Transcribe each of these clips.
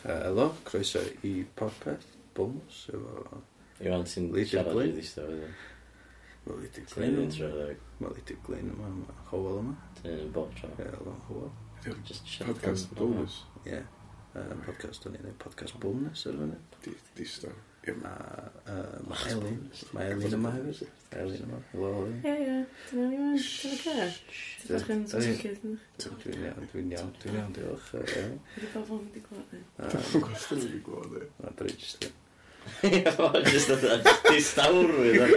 Uh, croeso i popeth, bwms, efo... Iwan sy'n siarad i ddista fe. Mae Lidig Glyn yma. Mae Lidig Glyn yma, mae Howell yma. Dyn bob tro. Helo, Howell. Just siarad podcast bonus. Ie, podcast o'n i'n podcast bwms, ar fyny. Dista. Mae uh, Elin. Mae Elin yma hefyd. Elin yma. Helo Elin. Ie, ie. Dyna iawn yma. Dyna ca. Ti'n bach yn sgwcyd yn Dwi'n iawn, dwi'n iawn, dwi'n iawn, diolch. Dwi'n bach yn wedi gweld ni. Dwi'n bach wedi gweld ni. Na, dwi'n just yn. Ie, just yn distawrwydd.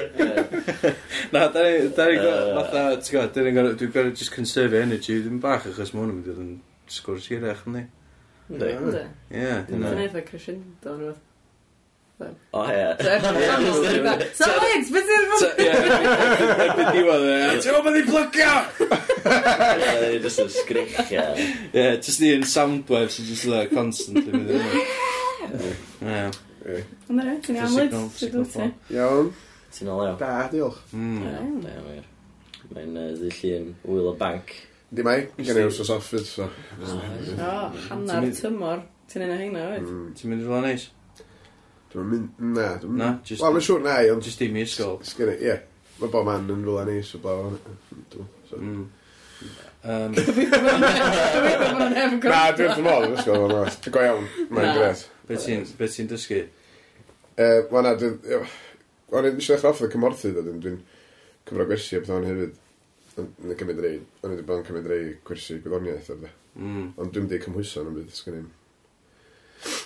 Na, da ni, da ni, fatha, ti'n gwybod, dwi'n gwybod, dwi'n gwybod, just conserve energy, dwi'n bach achos mwyn yn mynd i fod yn sgwrs hirach, ynddi? Ynddi. Ie, dyna. Dyna eitha crescendo, nid? O, ie. So, Alex, beth yw'r... ffordd? Erbyn diwedd e. Ti'n gwybod beth i'n plygio? Ie, Just yn sgrichio. Ie, jyst un soundwave sy'n jyst le constantly mynd i Ie. Ond yna, ti'n iawn, Lids? Iawn. Ti'n ôl iawn. Da, diolch. Mm. Da, wir. Mae'n ddill un wyl o banc. Di mai, gen i wrth os offyd. O, hannar tymor. Ti'n un o heina, oed? Hmm. Ti'n mynd i rhywle neis? Dwi'n mynd, na. Dwi'n na, just... Wel, mae'n siŵr na i, ond... Just dim i ysgol. Sgynny, ie. Mae bob man yn rhywle ni, so mm. blaw. Dwi'n... Um... Dwi'n bod yn hefn Na, dwi'n ddim yn ysgol, mae'n mas. Go iawn, mae'n gred. Be ti'n dysgu? Eh, wel, na, dwi'n... O'n i'n ddechrau off y cymorthu, dwi'n Dwi'n cyfro gwersi a beth o'n hefyd. Yn y cymryd rei, o'n i wedi bod yn cymryd rei gwersi gwyddoniaeth ar dde. Mm. Ond dwi'n di cymhwyso yn y byd, sgynny.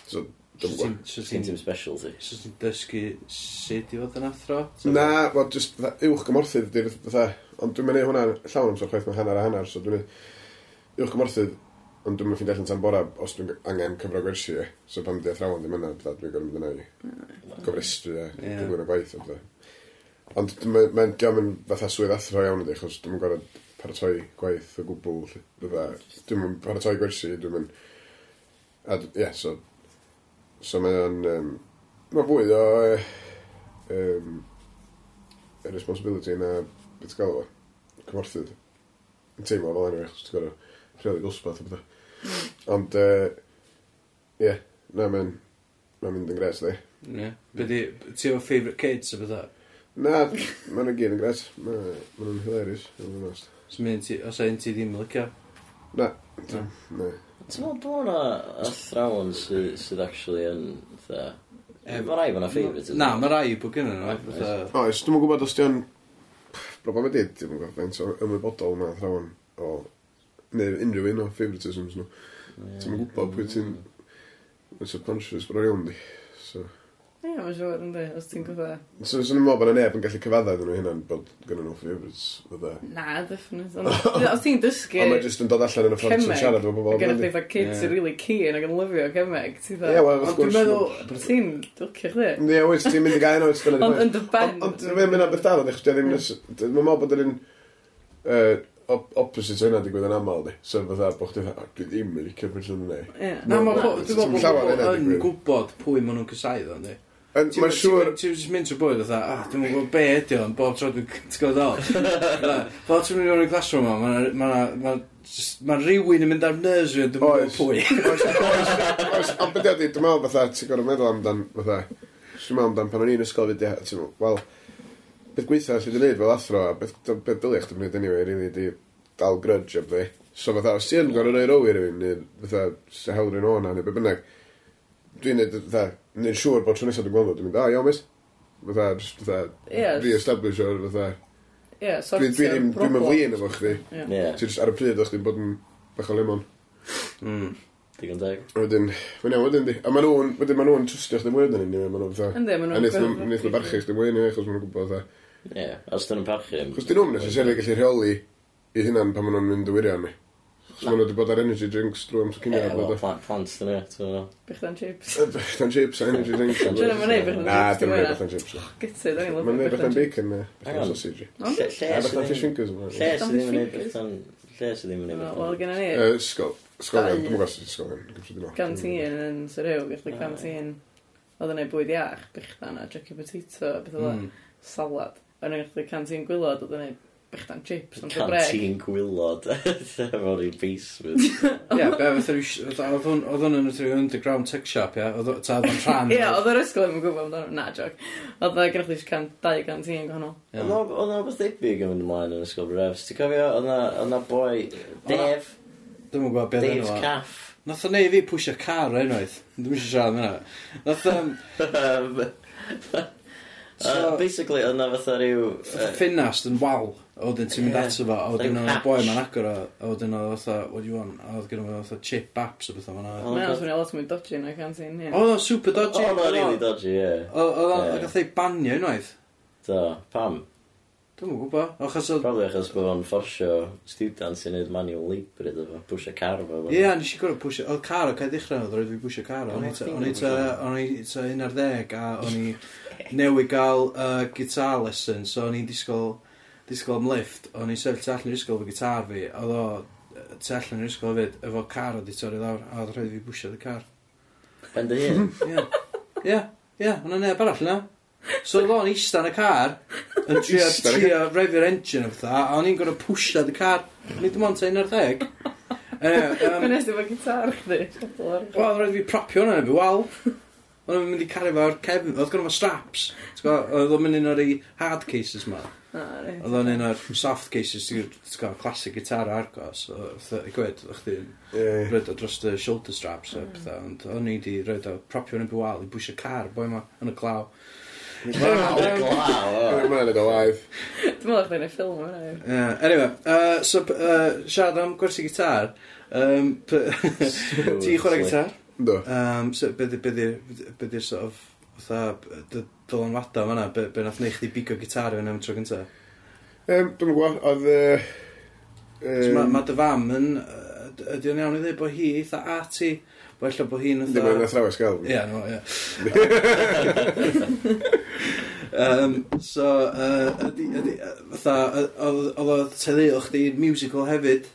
So, So ti'n tim special ti? So ti'n dysgu sut i fod yn athro? Na, wel, just uwch gymorthydd di'r fatha. Ond dwi'n mynd i hwnna llawn amser chwaith mae hanner a hanner, so dwi'n mynd uwch gymorthydd, ond dwi'n mynd ffeindio allan tan bora os dwi'n angen cyfro gwersi. E. So pan dwi'n athrawon ddim yna, dwi'n gorau mynd yna i gofrestru e, a dwi'n y gwaith. Ond mae'n diolch yn fatha swydd athro iawn ydy, chos dwi'n gorfod paratoi gwaith o gwbl. Dwi'n mynd paratoi gwersi, dwi'n mynd... A, yeah, so So mae o'n... Um, mae fwy o... Um, y responsibility na beth gael o cymorthydd yn teimlo fel enw achos ti'n gorau rheoli gwsbath o bethau hmm. ond ie uh, yeah, na mae'n mae'n mynd yn gres dde yeah. byddi ti o favourite kids o bethau na mae'n gyd yn gres mae'n nhw'n hilarious yn fawr nost os ein ti ddim yn licio? Na. Na, na. Ti'n meddwl bod yna athrawon sy, sydd actually yn, fatha... Em, Mae rai fo'na yna. Na, mae rai bod gen nhw. Oes, dwi'n gwybod os di'n... Probably did, dwi'n gwybod, faint o ymwybodol yna athrawon o... Neu unrhyw un o favouritisms nhw. Ti'n gwybod pwy ti'n... Mae'n subconscious, bod o'n iawn di. So... Ie, mae'n siŵr yn dweud, os ti'n mm. gwybod. So, swn i'n meddwl bod yna neb yn gallu cyfadda iddyn nhw hynna'n bod gynnu nhw favourites, fydda. Na, definite. Ond os ti'n dysgu... Ond mae jyst yn dod allan yn y ffordd sy'n siarad efo bobl. Gynnu chdi, kids sy'n really keen ac yn lyfio cemeg. Ie, wel, wrth gwrs. Ond dwi'n meddwl, ti'n dwcio chdi. Ie, wyt, ti'n mynd i gael oes. Ond yn dy ben. Ond dwi'n mynd mae'n beth arall, chdi ddim... Mae'n mm. meddwl bod yn opposite hynna digwydd yn aml di. So fatha, bo chdi fatha, dwi ddim yn licio person yna. Ie. Na, mae dwi'n meddwl bod yn gwybod pwy maen nhw'n cysau ddo, di. Mae'n siŵr... Ti'n just mynd trwy bwyd fatha, ah, dwi'n gwybod be ydi o'n bob tro dwi'n gwybod ddol. Fel ti'n mynd i o'r classroom yma, mae'n Mae rhywun yn mynd ar nerves fi, dwi'n gwybod pwy. Oes, ond beth ydy, dwi'n meddwl fatha, ti'n gorau meddwl amdan, fatha, ti'n meddwl amdan pan o'n i'n ysgol fyddi, ti'n meddwl, wel, beth gweitha sydd wedi gwneud fel athro, beth dylia chdi'n mynd anyway, rili, di dal grudge am fi. So fatha, os ti'n gorau roi rowi rhywun, neu fatha, sy'n hawdd rhywun o'na, neu be bynnag, dwi'n neud, dda, neud siŵr bod tro nesaf dwi'n gweld nhw, dwi'n mynd, a, iawn, mis. Fytha, just, fytha, Ie. re-establish o'r, fytha, Ie, sortio'r Dwi'n dwi ddim, problem. dwi'n mynd efo chdi. Ie. Ie. Ti jyst ar y pryd o'ch chdi'n bod yn bach o lemon. Mm. Digon teg. A wedyn, mae'n iawn wedyn di. A maen nhw'n, wedyn maen nhw'n trwstio chdi mwy na ni, maen nhw'n fatha. Yndi, ma' nhw'n A wnaeth nhw- wnaeth nhw barchu chdi mwy na achos maen nhw'n gwybod fatha. Ie. Os dyn nhw'n parchu... Chos dyn nhw'n necessarily gallu rheoli i hynna'n pan maen nhw'n mynd y wirion ni. So nhw wedi bod ar energy drinks drwy amser cynnig. Ie, wel, plant, plant dyn ni. Bychdan chips. Bychdan chips a energy drinks. Dwi'n mynd i bychdan chips. Na, dwi'n mynd i bychdan chips. Gytid, dwi'n lyfio. Mynd i bychdan bacon neu bychdan sausage. Lle sydd fish fingers. Lle sydd ddim yn ei bychdan... Lle sydd ddim yn ei bychdan... Wel, gen i ni. Sgol. Sgolion, dwi'n gwybod sydd sgolion. Canteen yn Syriw, gyda ah. canteen. Oedd yn ei bwyd iach, bychdan a jacket potato, beth oedd hmm. salad. O'n yn gallu canteen gwylod, oedd yn ei bechdan chips. Canteen gwylod. Efo'r i'r basement. Ie, be fatha, oedd hwn yn y underground tech shop, ia? Oedd hwn rhan. Ie, oedd yr ysgol yn gwybod amdano. Na, joc. Oedd o'n gynnwch chi dau canteen gwahanol. Oedd o'n beth debyg yn mynd ymlaen yn ysgol brefs. Ti'n cofio, oedd o'n boi, Dave. Dwi'n gwybod beth enw. Dave's Caff. Nath o'n neud fi pwysio car unwaith. Dwi'n eisiau siarad yna. Nath o'n... So, uh, basically, oedd na fatha rhyw... Uh, ffinast yn wal, a wedyn ti'n mynd ato fo, a wedyn oedd boi ma'n agor o, a wedyn oedd fatha, what do you want, a oedd gynnu fatha chip apps o beth o'n oedd. Mae'n oedd lot mwy dodgy na can sy'n hyn. Oedd o'n super dodgy. Oedd o'n really dodgy, ie. Oedd o'n gath ei banio unwaith. Do, pam? Dwi'n yn gwybod, achos oedd... Probably achos bod o'n fforsio students i wneud manual labour iddo fo, pwysio car fo. Ie, yeah, nes i gwrdd pwysio... Oedd car o cael dechrau oedd roedd fi pwysio car. o. O'n i ta un ar ddeg a o'n i newi gael uh, guitar lesson, so o'n i'n disgwyl, disgwyl am lift, o'n i'n sefyll tu allan i'r ysgol fy gitar fi, oedd o tu allan i'r ysgol fyd, efo car o di torri lawr, a oedd roedd fi bwysio y car. Ben dy hun? Ie, ie, ie, hwnna neb arall na. So oedd o'n eista yn y car, yn trio, Ista yn y trio refio'r engine o fatha, a o'n i'n gorau pwysio y car. Ni dim ond un ar ddeg. Anyway, um, Mae'n nes efo gitar chdi. Wel, roedd fi propio hwnna efo, y wal. Ond o'n mynd i cario fo'r cefn, oedd gynnu fo straps. T'go, Oedd o'n mynd un o'r ei hard cases ma. Ah, oedd o'n un o'r soft cases, ti'n gwybod, classic gitar argos. Oedd gwed, oedd chdi'n Ie. roed o dros y shoulder straps a pethau. Ond o'n i wedi rhaid o propio yn y wal i bwysio car, boi ma, yn y glaw. Mae'n Mae'n edrych live. Dwi'n meddwl chdi'n ei ffilm yna. Ie, Anyway, uh, so uh, siarad am gwersi gitar. Um, p- Ti'n chwarae gitar? Do. Um, so, be di'r sort of, fatha, dy- dylanwadau fan'na, be, be nath neu chdi bigo gitar i fyny am y tro gyntaf? Um, Dwi'n gwybod, oedd... yy, So, yym, ma dy fam yn... yy, Ydy o'n iawn i ddweud bod hi eitha arty Wel, lle bod hi'n... Ddim yn athrawes gael. Ie, no, ie. Um, so, uh, ydy, ydy, fatha, oedd o teulu o'ch di'n musical hefyd?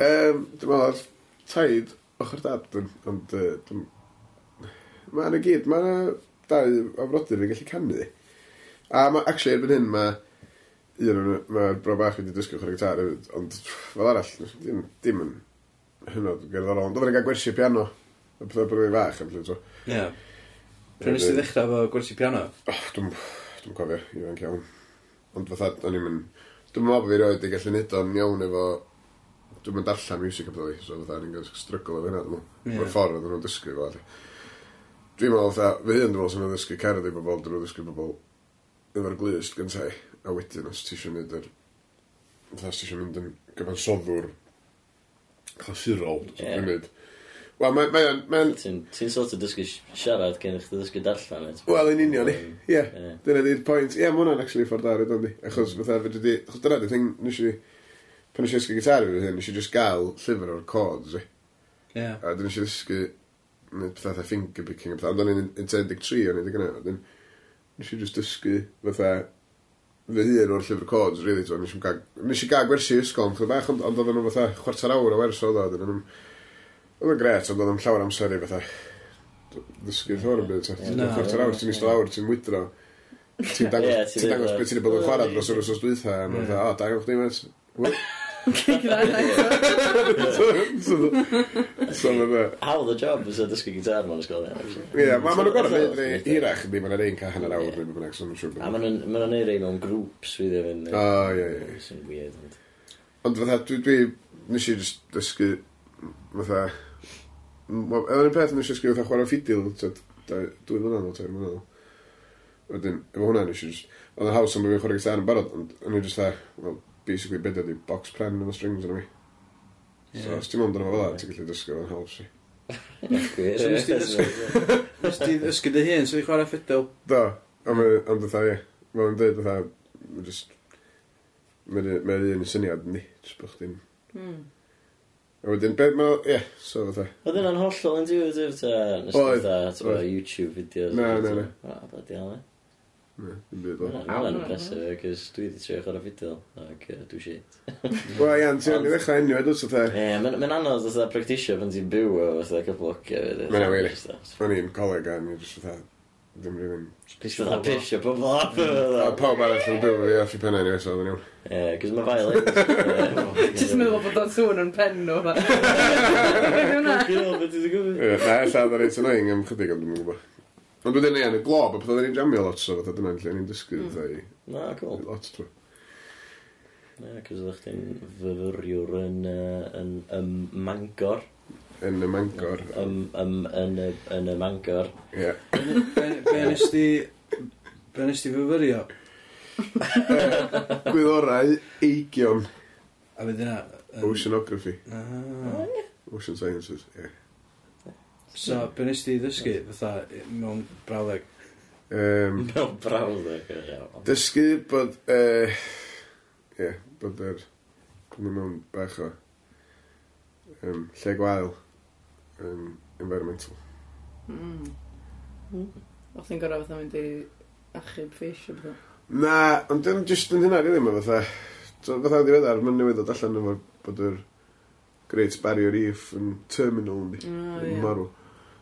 Um, dwi'n meddwl, taid ochr dad, ond uh, mae'n y gyd, mae'n dau o frodyr yn gallu canu. A ma, actually, erbyn hyn, mae un o'n mae'r bro bach wedi dysgu chwarae gitar hefyd, ond fel arall, dim, dim yn hynod gerddorol, ond oedd yn cael gwersi piano A bydda bod yn fach am llwyd o. Ie. Pryn nes ti ddechrau efo gwersi piano? Oh, dwi'n dwi cofio, ifanc iawn. Ond fatha, o'n i'n mynd... Dwi'n meddwl bod fi roed i gallu neud o'n iawn efo... Dwi'n mynd darllen music am dwi, so fatha, ni'n gael strygl o fyna, dwi'n meddwl. Mae'r ffordd oedden nhw'n dysgu fo. Dwi'n meddwl, fatha, fy hun dwi'n meddwl sy'n nhw'n ddysgu cerdd i bobl, dwi'n dysgu bobl efo'r glust gyntaf. A wedyn, os ti eisiau neud yr... Fatha, os ti eisiau mynd yn gyfansoddwr clasurol, dwi'n gwneud. Wel, mae ma, ma, ma Ti'n ti sort of dysgu siarad gen i chdi dysgu darllen. et? Wel, yn union ni. Ie, dyna di'r pwynt. Ie, yeah, mae hwnna'n actually ffordd ar ni. Achos fatha, fe di... Achos dyna di thing, nes i... Pan nes i ysgu gitar i fi hyn, nes i just gael llyfr o'r chords, i. Ie. A dyn nes i ddysgu... Nid pethau fatha finger picking, pethau. Ond o'n i'n 13 o'n i'n digynnu. Ond nes i just dysgu fatha fy hun o'r llyfr codes, really. to. Nes i gael gwersi ysgol yn chydig bach, ond oedd nhw fatha chwarter awr o wers oedd nhw Oedd yn gret, ond oedd yn llawer amser i fatha. Ddysgu llawer yn byd. ta. Ti'n ffwrtio'r awr, ti'n eistedd awr, ti'n mwydro. Ti'n dangos beth ti'n bod yn chwarae dros yr wsos dwytha. A mae'n dda, o, da dangos ni mes. How the job is a dysgu gitar mewn ysgol Ie, mae nhw'n gorau neud hirach ydi, mae'n ein cael hanner awr ddim yn eich son siwr A mae'n neud ei mewn grŵps fydd efo'n O, ie, ie Sy'n weird Ond fatha, dwi, nes i just dysgu fatha Yr un peth yn eisiau sgrifio chwarae ffidil, dwy mlynedd o tair mlynedd. Wedyn, efo hwnna nes i just... Oedd yn haws am fi'n chwarae gitar yn barod, ond o'n i just dda, well, basically bed ydi box pren efo strings yn mi. So, os ti'n mynd yn efo fel ti'n gallu dysgu fo'n haws i. So, nes ti ddysgu dy hun, so i chwarae ffidil? Do, ond dda, ie. Mae'n dweud dda, just... Mae'n un syniad ni, just bych ti'n... Mm. A wedyn, beth mae... Ie, yeah, so fatha. Oedd yna'n hollol yn diwydyf, ta? Nes oedd. Ta, YouTube videos. Na, na, na. O, bledi hal, Na, dim byd fel. Mae'n impressive, cos dwi wedi trio chwarae fideo, ac uh, dwi shit. Wel, iawn, ti'n ei ddechrau enw edrych, fatha. Ie, mae'n anodd, fatha, practisio pan ti'n byw o, fatha, cyflogio. Mae'n awyr. O'n i'n coleg, a ni'n just fatha, ddim rhywun... Pisio dda pisio pobl off. Mm. A pawb arall yn byw fi off i penna ni wesodd yn iawn. Ie, cos mae Violet. Just meddwl bod o'n sŵn yn pen nhw. Na, ella dda reit annoying am chydig ond dwi'n gwybod. Ond wedyn ni yn y glob, a pethau dda ni'n jamio lot so, fatha dyna'n lle ni'n dysgu. mm. dda i. Na, cool. Lot trwy. Ie, cos ydych chi'n fyfyriwr yn, uh, yn yn Mangor yn y Mangor. Ym, ym, yn, y, yn y Mangor. Ie. Be nes ti Be nes di fyfyrio? Gwyddorau eigion. A fydd yna... Oceanography. Ah. Ocean Sciences, ie. So, be nes ti ddysgu, fatha, mewn brawleg? Um, mewn brawleg, ie. Dysgu bod... Ie, uh, bod yr... Er, mewn bach o... Um, lle gwael um, environmental. Mm. Mm. O'ch ti'n gorau fatha mynd i achub fish o beth? Na, ond dim just yn hynna, rili, mae fatha... Fatha yn ddiweddar, mae'n newid o allan efo bod yr Great Barrier Reef yn terminal yndi, oh, yn yeah. marw.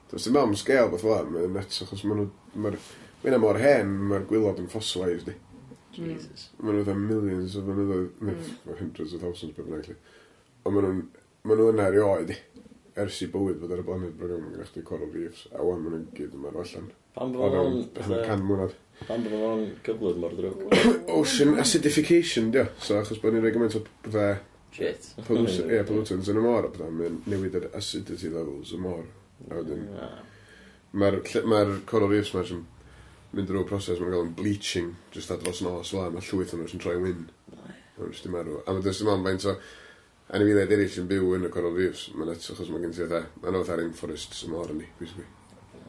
Dwi'n sy'n meddwl am sgel beth fel mae'n nuts, achos maen nhw... Mae'n mor hen, mae'r gwylod yn fossilised di. Hmm. Jesus. Maen nhw fatha millions o flynyddoedd, mm. hundreds of thousands, beth bynnag, Ond maen nhw'n... Maen nhw yna erioed, di ers i bywyd bod ar y blaned bryd yn gyda chdi coral reefs, a wan maen nhw'n gyd yma'n allan. Pan bod o'n... Pan can mwynhau. Pan bod o'n gyflwyd mor drwg. Ocean oh, acidification, dio. So, achos bod ni'n rhoi gymaint o fe... Shit. Ie, pollutants yn y môr, a bod o'n newid yr acidity levels y môr. A wedyn... Mae'r ma coral reefs mae'n sy'n mynd drwy'r proses, mae'n gael yn bleaching, jyst adros nos, la, mae llwyth o'n sy'n troi wyn. Mae'n jyst i marw. A mae'n jyst i marw, anifeiliaid eraill yn byw yn y Coral Reefs. Mae'n et, achos mae gen ti fatha, mae'n o fatha rainforest sy'n mor yn ni, basically.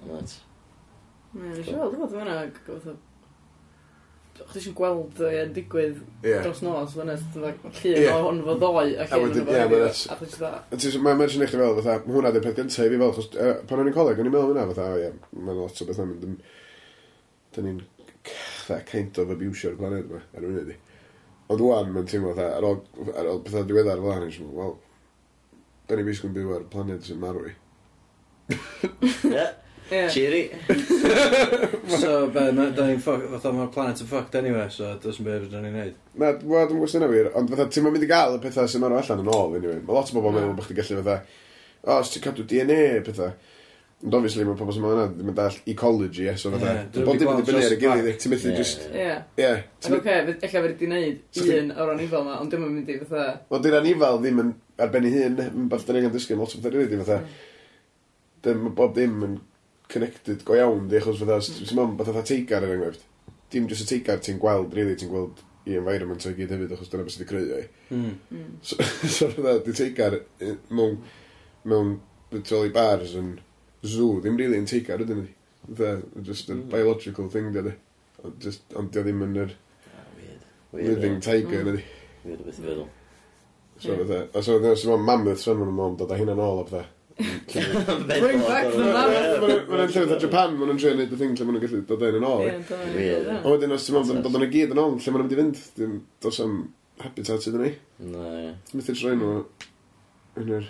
Right. Mae'n siol, dwi'n meddwl, dwi'n meddwl, Chdi eisiau gweld yn digwydd yeah. dros nos, fyna llun yeah. o'n fo ddoe ac yn fo ddoe. Mae'n mention i chdi fel, fatha, mae hwnna ddim peth gyntaf i fi fel, chos pan o'n i'n coleg, o'n i'n meddwl hwnna, fatha, o ie, mae'n lot o beth yn mynd, dyn ni'n kind of abusio'r planed yma, ar y munud. Ond wwan, mae'n teimlo fatha, ar ôl, ar ôl pethau diweddar fel hynny, dwi'n wel, da ni'n bisgwn byw ar planed sy'n marw i. Ie. Cheery. so, be, na- da ni'n ffoc, fatha mae'r planet yn ffoc anyway, so does yn byr da ni'n neud. Na, wel, dwi'n gwestiwn na wir, ond fatha, ti'n mynd i gael y pethau sy'n marw allan yn ôl, anyway. Mae lot o bobl yn meddwl bod chdi'n gallu fatha, o, os ti'n cadw DNA, pethau. Ond obviously mae pobl sy'n mynd yna ddim yn dall ecology, e, so fatha. Bob dim yn dibynnu ar y gilydd, e, ti'n methu just... Ie. Ie. Ac oce, eich fod wedi gwneud un o'r anifel ma, ond dim yn mynd i fatha... Wel, dy'r anifal ddim yn arbennu hun, yn bath dyn ni'n dysgu, lot o bethau rydyn, fatha. Mm. Dim, bob dim yn connected go iawn, di, achos fatha, sy'n mynd fatha teigar yn enghraifft. Dim just y teigar ti'n gweld, really, ti'n gweld i environment o'i gyd hefyd, achos dyna beth sydd wedi creu o'i. Mm. So, fatha, di teigar eh, mewn, mewn, literally bars yn zoo ddim really yn teigar ydyn ni. The, just a mm. biological thing, dydy. Just, ond dio ddim yn yr ah, living tiger, mm. dydy. Weird o beth i feddwl. So, yeah. a so, dyna sy'n mammoth sy'n mynd o'n dod â hynna'n ôl o bethau. Bring back the mammoth! Mae'n llefydd a Japan, mae'n trio neud y thing lle mae'n gallu dod yn ôl. A wedyn, os ti'n mynd dod yn y gyd yn ôl, lle mae'n mynd i fynd, dim dos am habitat iddyn ni. Na, ie. Ti'n methu troi nhw mm. yn yr...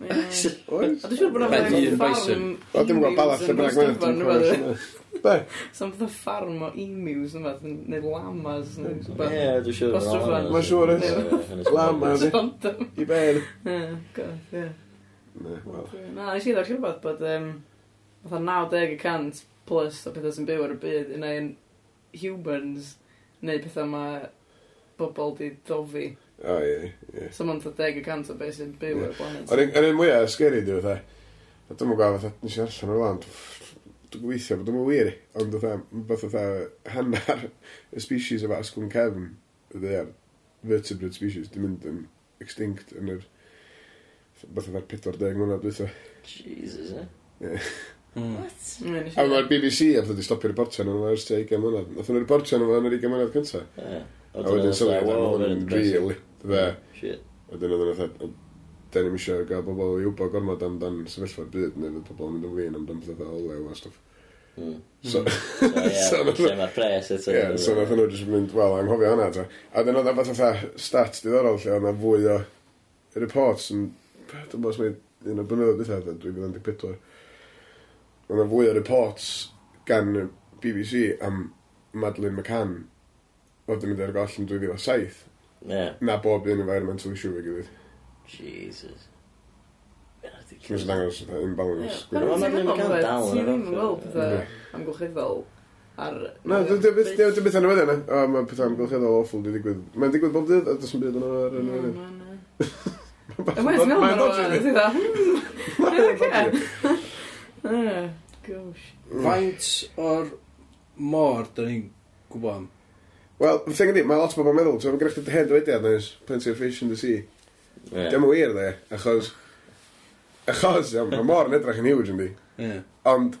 Oes. A dwi'n siŵr bod yna un bison. O, dim yn gwybod balall y bynnag Be? Sam fatha farm o emus yma, neu lamas. Ie, dwi'n siŵr. Os rwy'n Mae'n siŵr ys. Lama, di. I ben. Ie, god, ie. Na, nes i ddod rhywbeth bod fatha 90% plus o pethau sy'n byw ar y byd yn ein humans neu pethau mae bobl di dofi. O, ie, ie. So mae'n 10% o beth sy'n byw ar y planet. Yr un mwyaf sgeri, di, fatha. A dwi'n gwybod, fatha, nes i allan o'r lan. Dwi'n gweithio, bod dwi'n wir. Ond fatha, beth fatha, hanner y species o asgwn cefn, ydy, ar vertebrate species, dwi'n mynd yn extinct yn yr... Beth fatha'r 40 mlynedd dwi'n Jesus, eh? Mm. What? Mm, a mae'r BBC a wedi stopio reportio nhw ers 20 mlynedd. Nath nhw'n reportio nhw yn yr 20 mlynedd cyntaf. A wedyn sylwi, oedd yn real. Dwi Shit. Wedyn oedd yn fatha, da ni'n eisiau gael bobl i wybod gormod amdan sefyllfa byd, neu fydd pobl yn mynd yn fin amdan pethau olew a stwff. Mm. So, hmm. so, lle mae'r pres eto. Ie, so nath nhw jyst mynd, wel, anghofio hwnna ta. A dyn oedd fath fatha stat diddorol lle oedd na fwy o reports yn, dwi'n bod mae un o blynyddoedd bethau, 2014. Oedd na fwy o reports gan BBC am Madeleine McCann oedd yn mynd ar goll yn 2007 Yeah. Na bob un environmental issue fe gilydd. Jesus. Ti'n mynd dangos fatha imbalance. Ie, ond ti'n ddim yn gweld pethau amgylcheddol ar... Na, dim beth yn y wedyn, eh? o, mae pethau amgylcheddol awful di digwydd. Mae'n digwydd bob dydd, a dys yn byd yn yr yn y. Mae'n meddwl mae'n dodgy. Mae'n dodgy. Gosh. Faint o'r mor, da ni'n gwybod am? Wel, the thing ydi, mae lot o bobl yn meddwl, ti'n gwneud chdi hen dywediad nes, plenty of fish in the sea. Yeah. Dim yn wir, dde, achos... Achos, iawn, mae mor yn edrych yn huge yn di. Ond,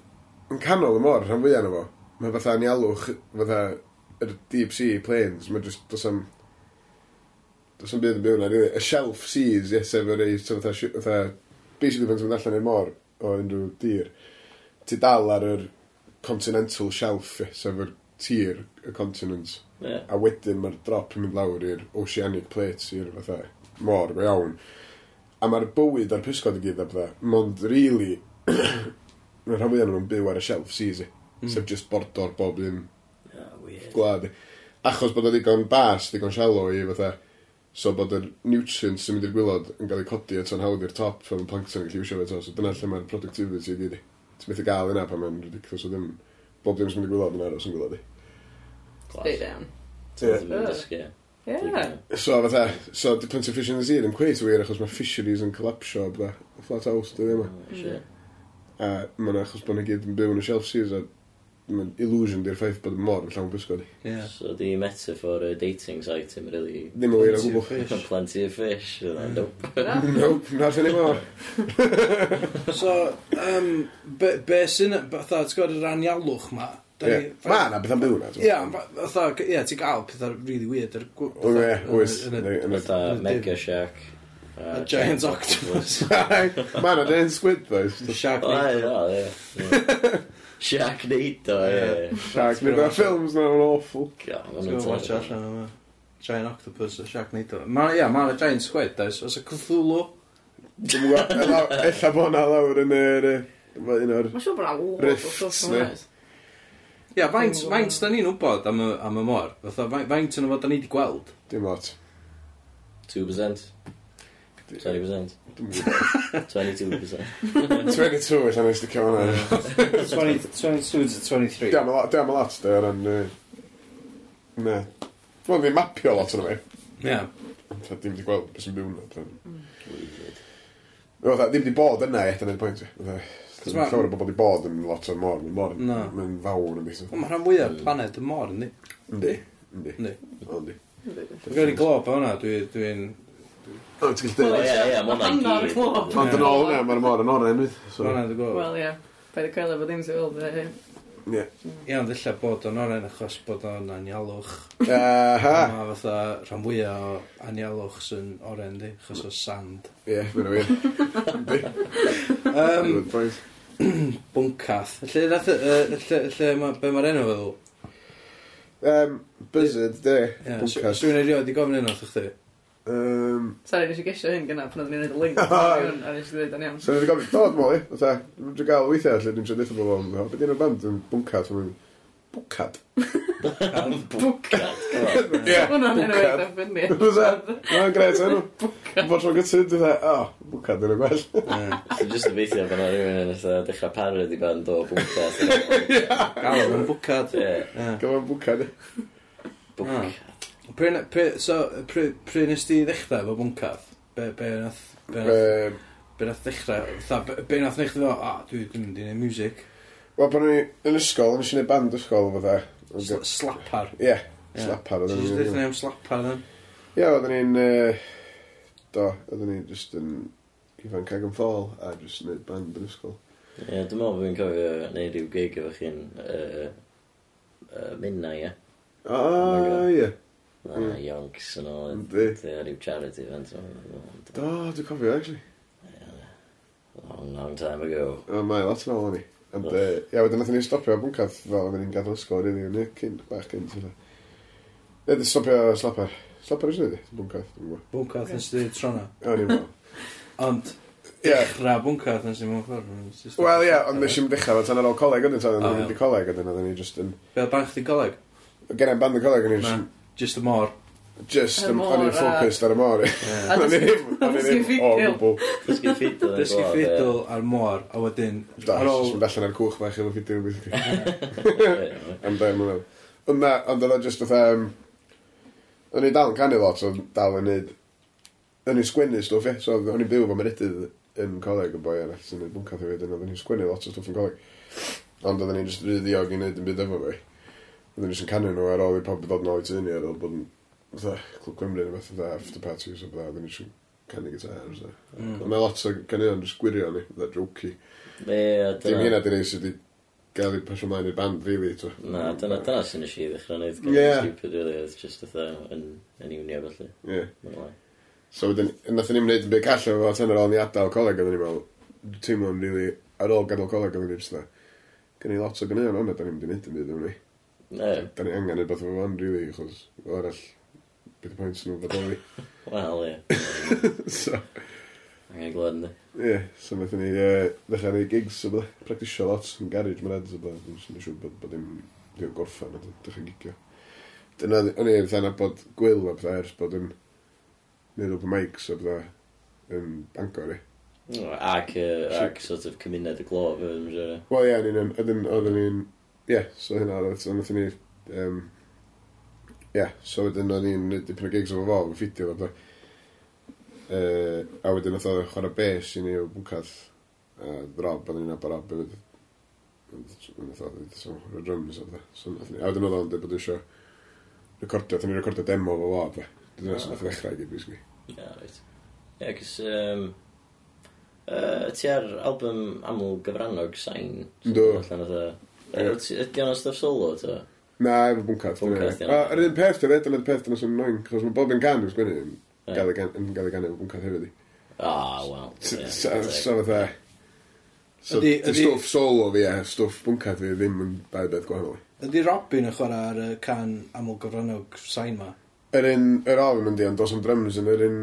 yn canol y mor, rhan fwyaf yna fo, mae fatha ni alwch, fatha, yr deep sea plains, mae just, dos am... Dos am byd yn byw yna, really. Y shelf seas, yes, efo reis, so fatha, fatha, basically pan ti'n mynd allan i'r mor o unrhyw dir, ti dal ar yr continental shelf, sef yr tir y continents. Yeah. A wedyn mae'r drop yn mynd lawr i'r oceanic plates i'r fatha mor go iawn. A mae'r bywyd a'r pysgod i gyd a bydda. Mond, really, mae'r rhan fwyaf nhw'n byw ar y shelf seas i. Mm. Sef just bordor bob un yeah, gwlad i. Achos bod o ddigon bas, ddigon shallow i fatha. So bod yr nutrients sy'n mynd i'r gwylod yn cael ei codi ato'n hawdd i'r top fel mae'n plankton yn cael iwsio fe to. So dyna lle mae'r productivity i gyd i. Ti'n methu gael yna pan mae'n ridiculous o ddim bob dim sy'n mynd i gwylod yn aros yn gwylod i. Class. iawn. Ti'n dysgu. Yeah. So, fatha, so, di plenty fish in the sea ddim cweith wir, achos mae fisheries yn collapsio, bydda, flat house, dy ddim. Oh, mm. A mae'n achos bod nhw gyd yn byw yn y shelf seas, a mae'n illusion di'r ffaith bod y mor yn llawn bysgod. Yeah. So, di metaphor y dating site yn really... Ddim yn wir o gwbl. Plenty of fish. Mm. Nope. Nope, na not mor. so, um, be, be sy'n, fatha, ti'n gwybod yr anialwch ma, Yeah. Mae yna beth am byw na. Ie, fatha, ie, ti'n gael pethau really weird. Ar, O, ie, oes. Fatha Mega Shark. A uh, giant octopus. Mae yna dyn squid, though. Shark Nado. Shark Nado, ie. Shark Nado. Films na'n awful. God, Giant octopus a Shark Nado. Ie, mae'n giant squid, does. Os y Cthulhu. Ella bod yna lawr yn yr... Mae'n siŵr bod yna lawr. Rifts, Ia, faint, faint da ni'n wybod am y, am y môr? Fatha, fai- faint yn fod da ni wedi gweld? Dim lot. 2%. 20%. Dwi'n gwybod. 22%. 22 allan nes di cael hwnna. 20 22 to 23. Dam a lot, dam a lot, de, o ran... yy, Ne. Wel, a mapio lot o'n fi. Yeah. Ta Dim di gweld beth sy'n byw yna. fatha, ddim di bod yna, ie, dyna'r pwynt. fi. Fatha, Cos mae llawer o bobl wedi bod yn lot o'r mor, mae'n mor, no. mae'n fawr yn beth. Mae rhan fwyaf planed y môr, yndi? Yndi, yndi. Yndi. Yndi. Dwi'n gael ei glob o hwnna, dwi'n... O, ti'n gallu dweud? O, ie, ie, mae hwnna'n gyd. Ond yn ôl, hwnna, mae'r mor yn oren, wyth. Hwnna'n dwi'n glob. Wel, ie, paid y cael efo ddim sy'n fel, Ie. Ie, ond illa bod o'n oren achos bod o'n anialwch. Aha. Mae fatha rhan fwyaf o anialwch sy'n oren di, achos o sand. Ie, mae'n wir. Yndi. Um, Bwncath. Lle, nath, uh, lle, lle ma, be mae'r enw feddwl? Um, Blizzard, de. Yeah, Bwncath. Swy'n ei i gofyn enw, chdi? Um... Sorry, nes i gesio hyn gyna pan oedden ni'n gwneud y link. A nes i ddweud yn iawn. So, nes i gofyn, dod, Molly. Dwi'n gael weithiau, lle dwi'n siarad eithaf o bobl. Beth yw'n y band yn Bwncath? Bwncath. Bwcad. Bwcad. Ie. Hwna'n enw eitha ffynnu. Hwna'n gret enw. Bwcad. Bod rhwng y tyd, dwi'n dweud, o, bwcad yn y gwell. Dwi'n just yn feithio bod yna rhywun yn dechrau parod i band o bwcad. Gael o'n bwcad. Gael o'n bwcad. Bwcad. Oh. Pryn, pryn, so, pryn, pryn nes ti ddechrau efo bwncad? Be, be nath... Be nath ddechrau? Be nath ddechrau? Be nath ddechrau? Ah, dwi'n mynd i'n music. Wel, pan ni yn ysgol, o'n i gwneud band ysgol o fatha. Sl- Slapar. Ie, slapar. oedden Ti'n ni'n- dweud am slapar then? Ie, oedden ni'n... yy, Do, oedden ni'n just yn ifanc ag yn ffôl a just yn neud band yn ysgol. Ie, dwi'n meddwl bod fi'n cofio neud rhyw gig efo chi'n uh, uh, minna, ie. O, oh ie. A Mm. Yonks yn ôl. Yndi. Ie, rhyw charity event. o'n i'n. Do, dwi'n cofio, actually. Long, long time ago. O, mae lot yn ôl o'n i. Ond, uh, ia, wedyn nath ni stopio bwncath fel am ni'n gadw ysgol rili, really, cyn, bach cyn, ti'n Ne, di stopio slapper. Slapper ysgol ydi, bwncath, dwi'n gwybod. Bwncath yn sydd trona. O, ni'n gwybod. Ond, Dechra bwncath yn sy'n mewn ffordd. Wel, ia, ond nes i'n dechrau, fel tan ar ôl coleg ydyn, tan mynd i coleg ydyn, oedden ni just yn... Fel band chdi coleg? Gen i'n band y coleg, o'n i'n... Just y mor. Just yn o'n i'n focused ar y môr. O'n i ddim, o'n i ddim, o gwbl. Dysgu ffidl. Dysgu ffidl ar môr, a wedyn... Da, jyst yn allan ar cwch bach efo ffidl beth ti. Am da, mae'n meddwl. Ond oedd o just oedd... O'n i dal yn canu lot, so dal yn neud... O'n i'n sgwennu stwff, ie. So o'n i'n byw fo merydydd yn coleg yn boi yna, sy'n neud bwncath i wedyn, o'n i'n sgwennu lot o stwff yn coleg. Ond oedden ni'n just ryddiog i neud yn byd efo fi. Oedden ni'n canu nhw ar ôl i pob dod nôl i tyni ar ôl bod yn fatha, Clwb Cymru neu beth, fatha after parties o fatha, ddim eisiau canu gitar, So. Mm. Mae lot o canu'n just gwirio ni, fatha jokey. Ie, Dim hynna di sydd wedi gael fi pasio mlaen i'r band, really, to. Na, dyna, dyna sy'n eisiau i ddechrau neud gael yeah. stupid, really, oedd just fatha yn, yn iwnio, felly. Ie. Yeah. So, wedyn, nath ni'n wneud yn byd gall efo tan ar ôl ni adael coleg, oedden ni'n meddwl, teimlo'n rili, ar ôl gadael coleg, oedden ni'n just dda. Gen i lot o gynnu o'n ond, da ni'n mynd i wneud yn byd, o'n ni. Ne. Da ni angen edrych efo fan, really, achos, o arall, beth y pwynt nhw fod o'n Wel, ie. So, Angen glod ne? ie, so wnaethon ni uh, ddechrau neud gigs o bydde, practisio lot yn garage mae'n edrych o bydde, dwi'n sy'n siŵr bod bod dim ddim gorffan, a dechrau gigio. Dyna, o'n i wrth anna bod gwyl o bydde ers bod yn neud open mics o bydde yn Bangor i. Ac, yy, ac sort of cymuned y glof. Wel ie, yeah, oedd yn, oedd yn, ie, so hynna, oedd- so wnaethon ni um, yeah, so wedyn o'n i'n neud dipyn o gigs efo fo, yn ffidio fo. Uh, a wedyn oedd o chwarae bes i ni o bwcath. A Rob, o'n i'n ab Rob, yn oedd o so, y drums oedd o. So, a wedyn oedd o'n dweud bod eisiau recordio, oedd o'n i'n recordio demo fo fo, fe. Dyna sy'n oedd ddechrau i gyd, basically. Ie, reit. Ie, cys, um, uh, ti ar album aml gyfrannog, Sain? Do. Ydy o'n stuff solo, to? Na, efo bwncast. Bwncast, ie. Yr un peth ti'n edrych, yr un peth ti'n sy'n annoying, chos mae Bob yn gan yn sgwennu yn gael ei gan efo bwncast hefyd i. Ah, wel. So fatha... So, stwff solo fi a stwff bwncast fi ddim yn dau beth gwahanol. Ydy Robin yn chwarae ar y can aml gyfrannog sain ma? Yr un, yr album yndi, ond dos am drums yn yr un...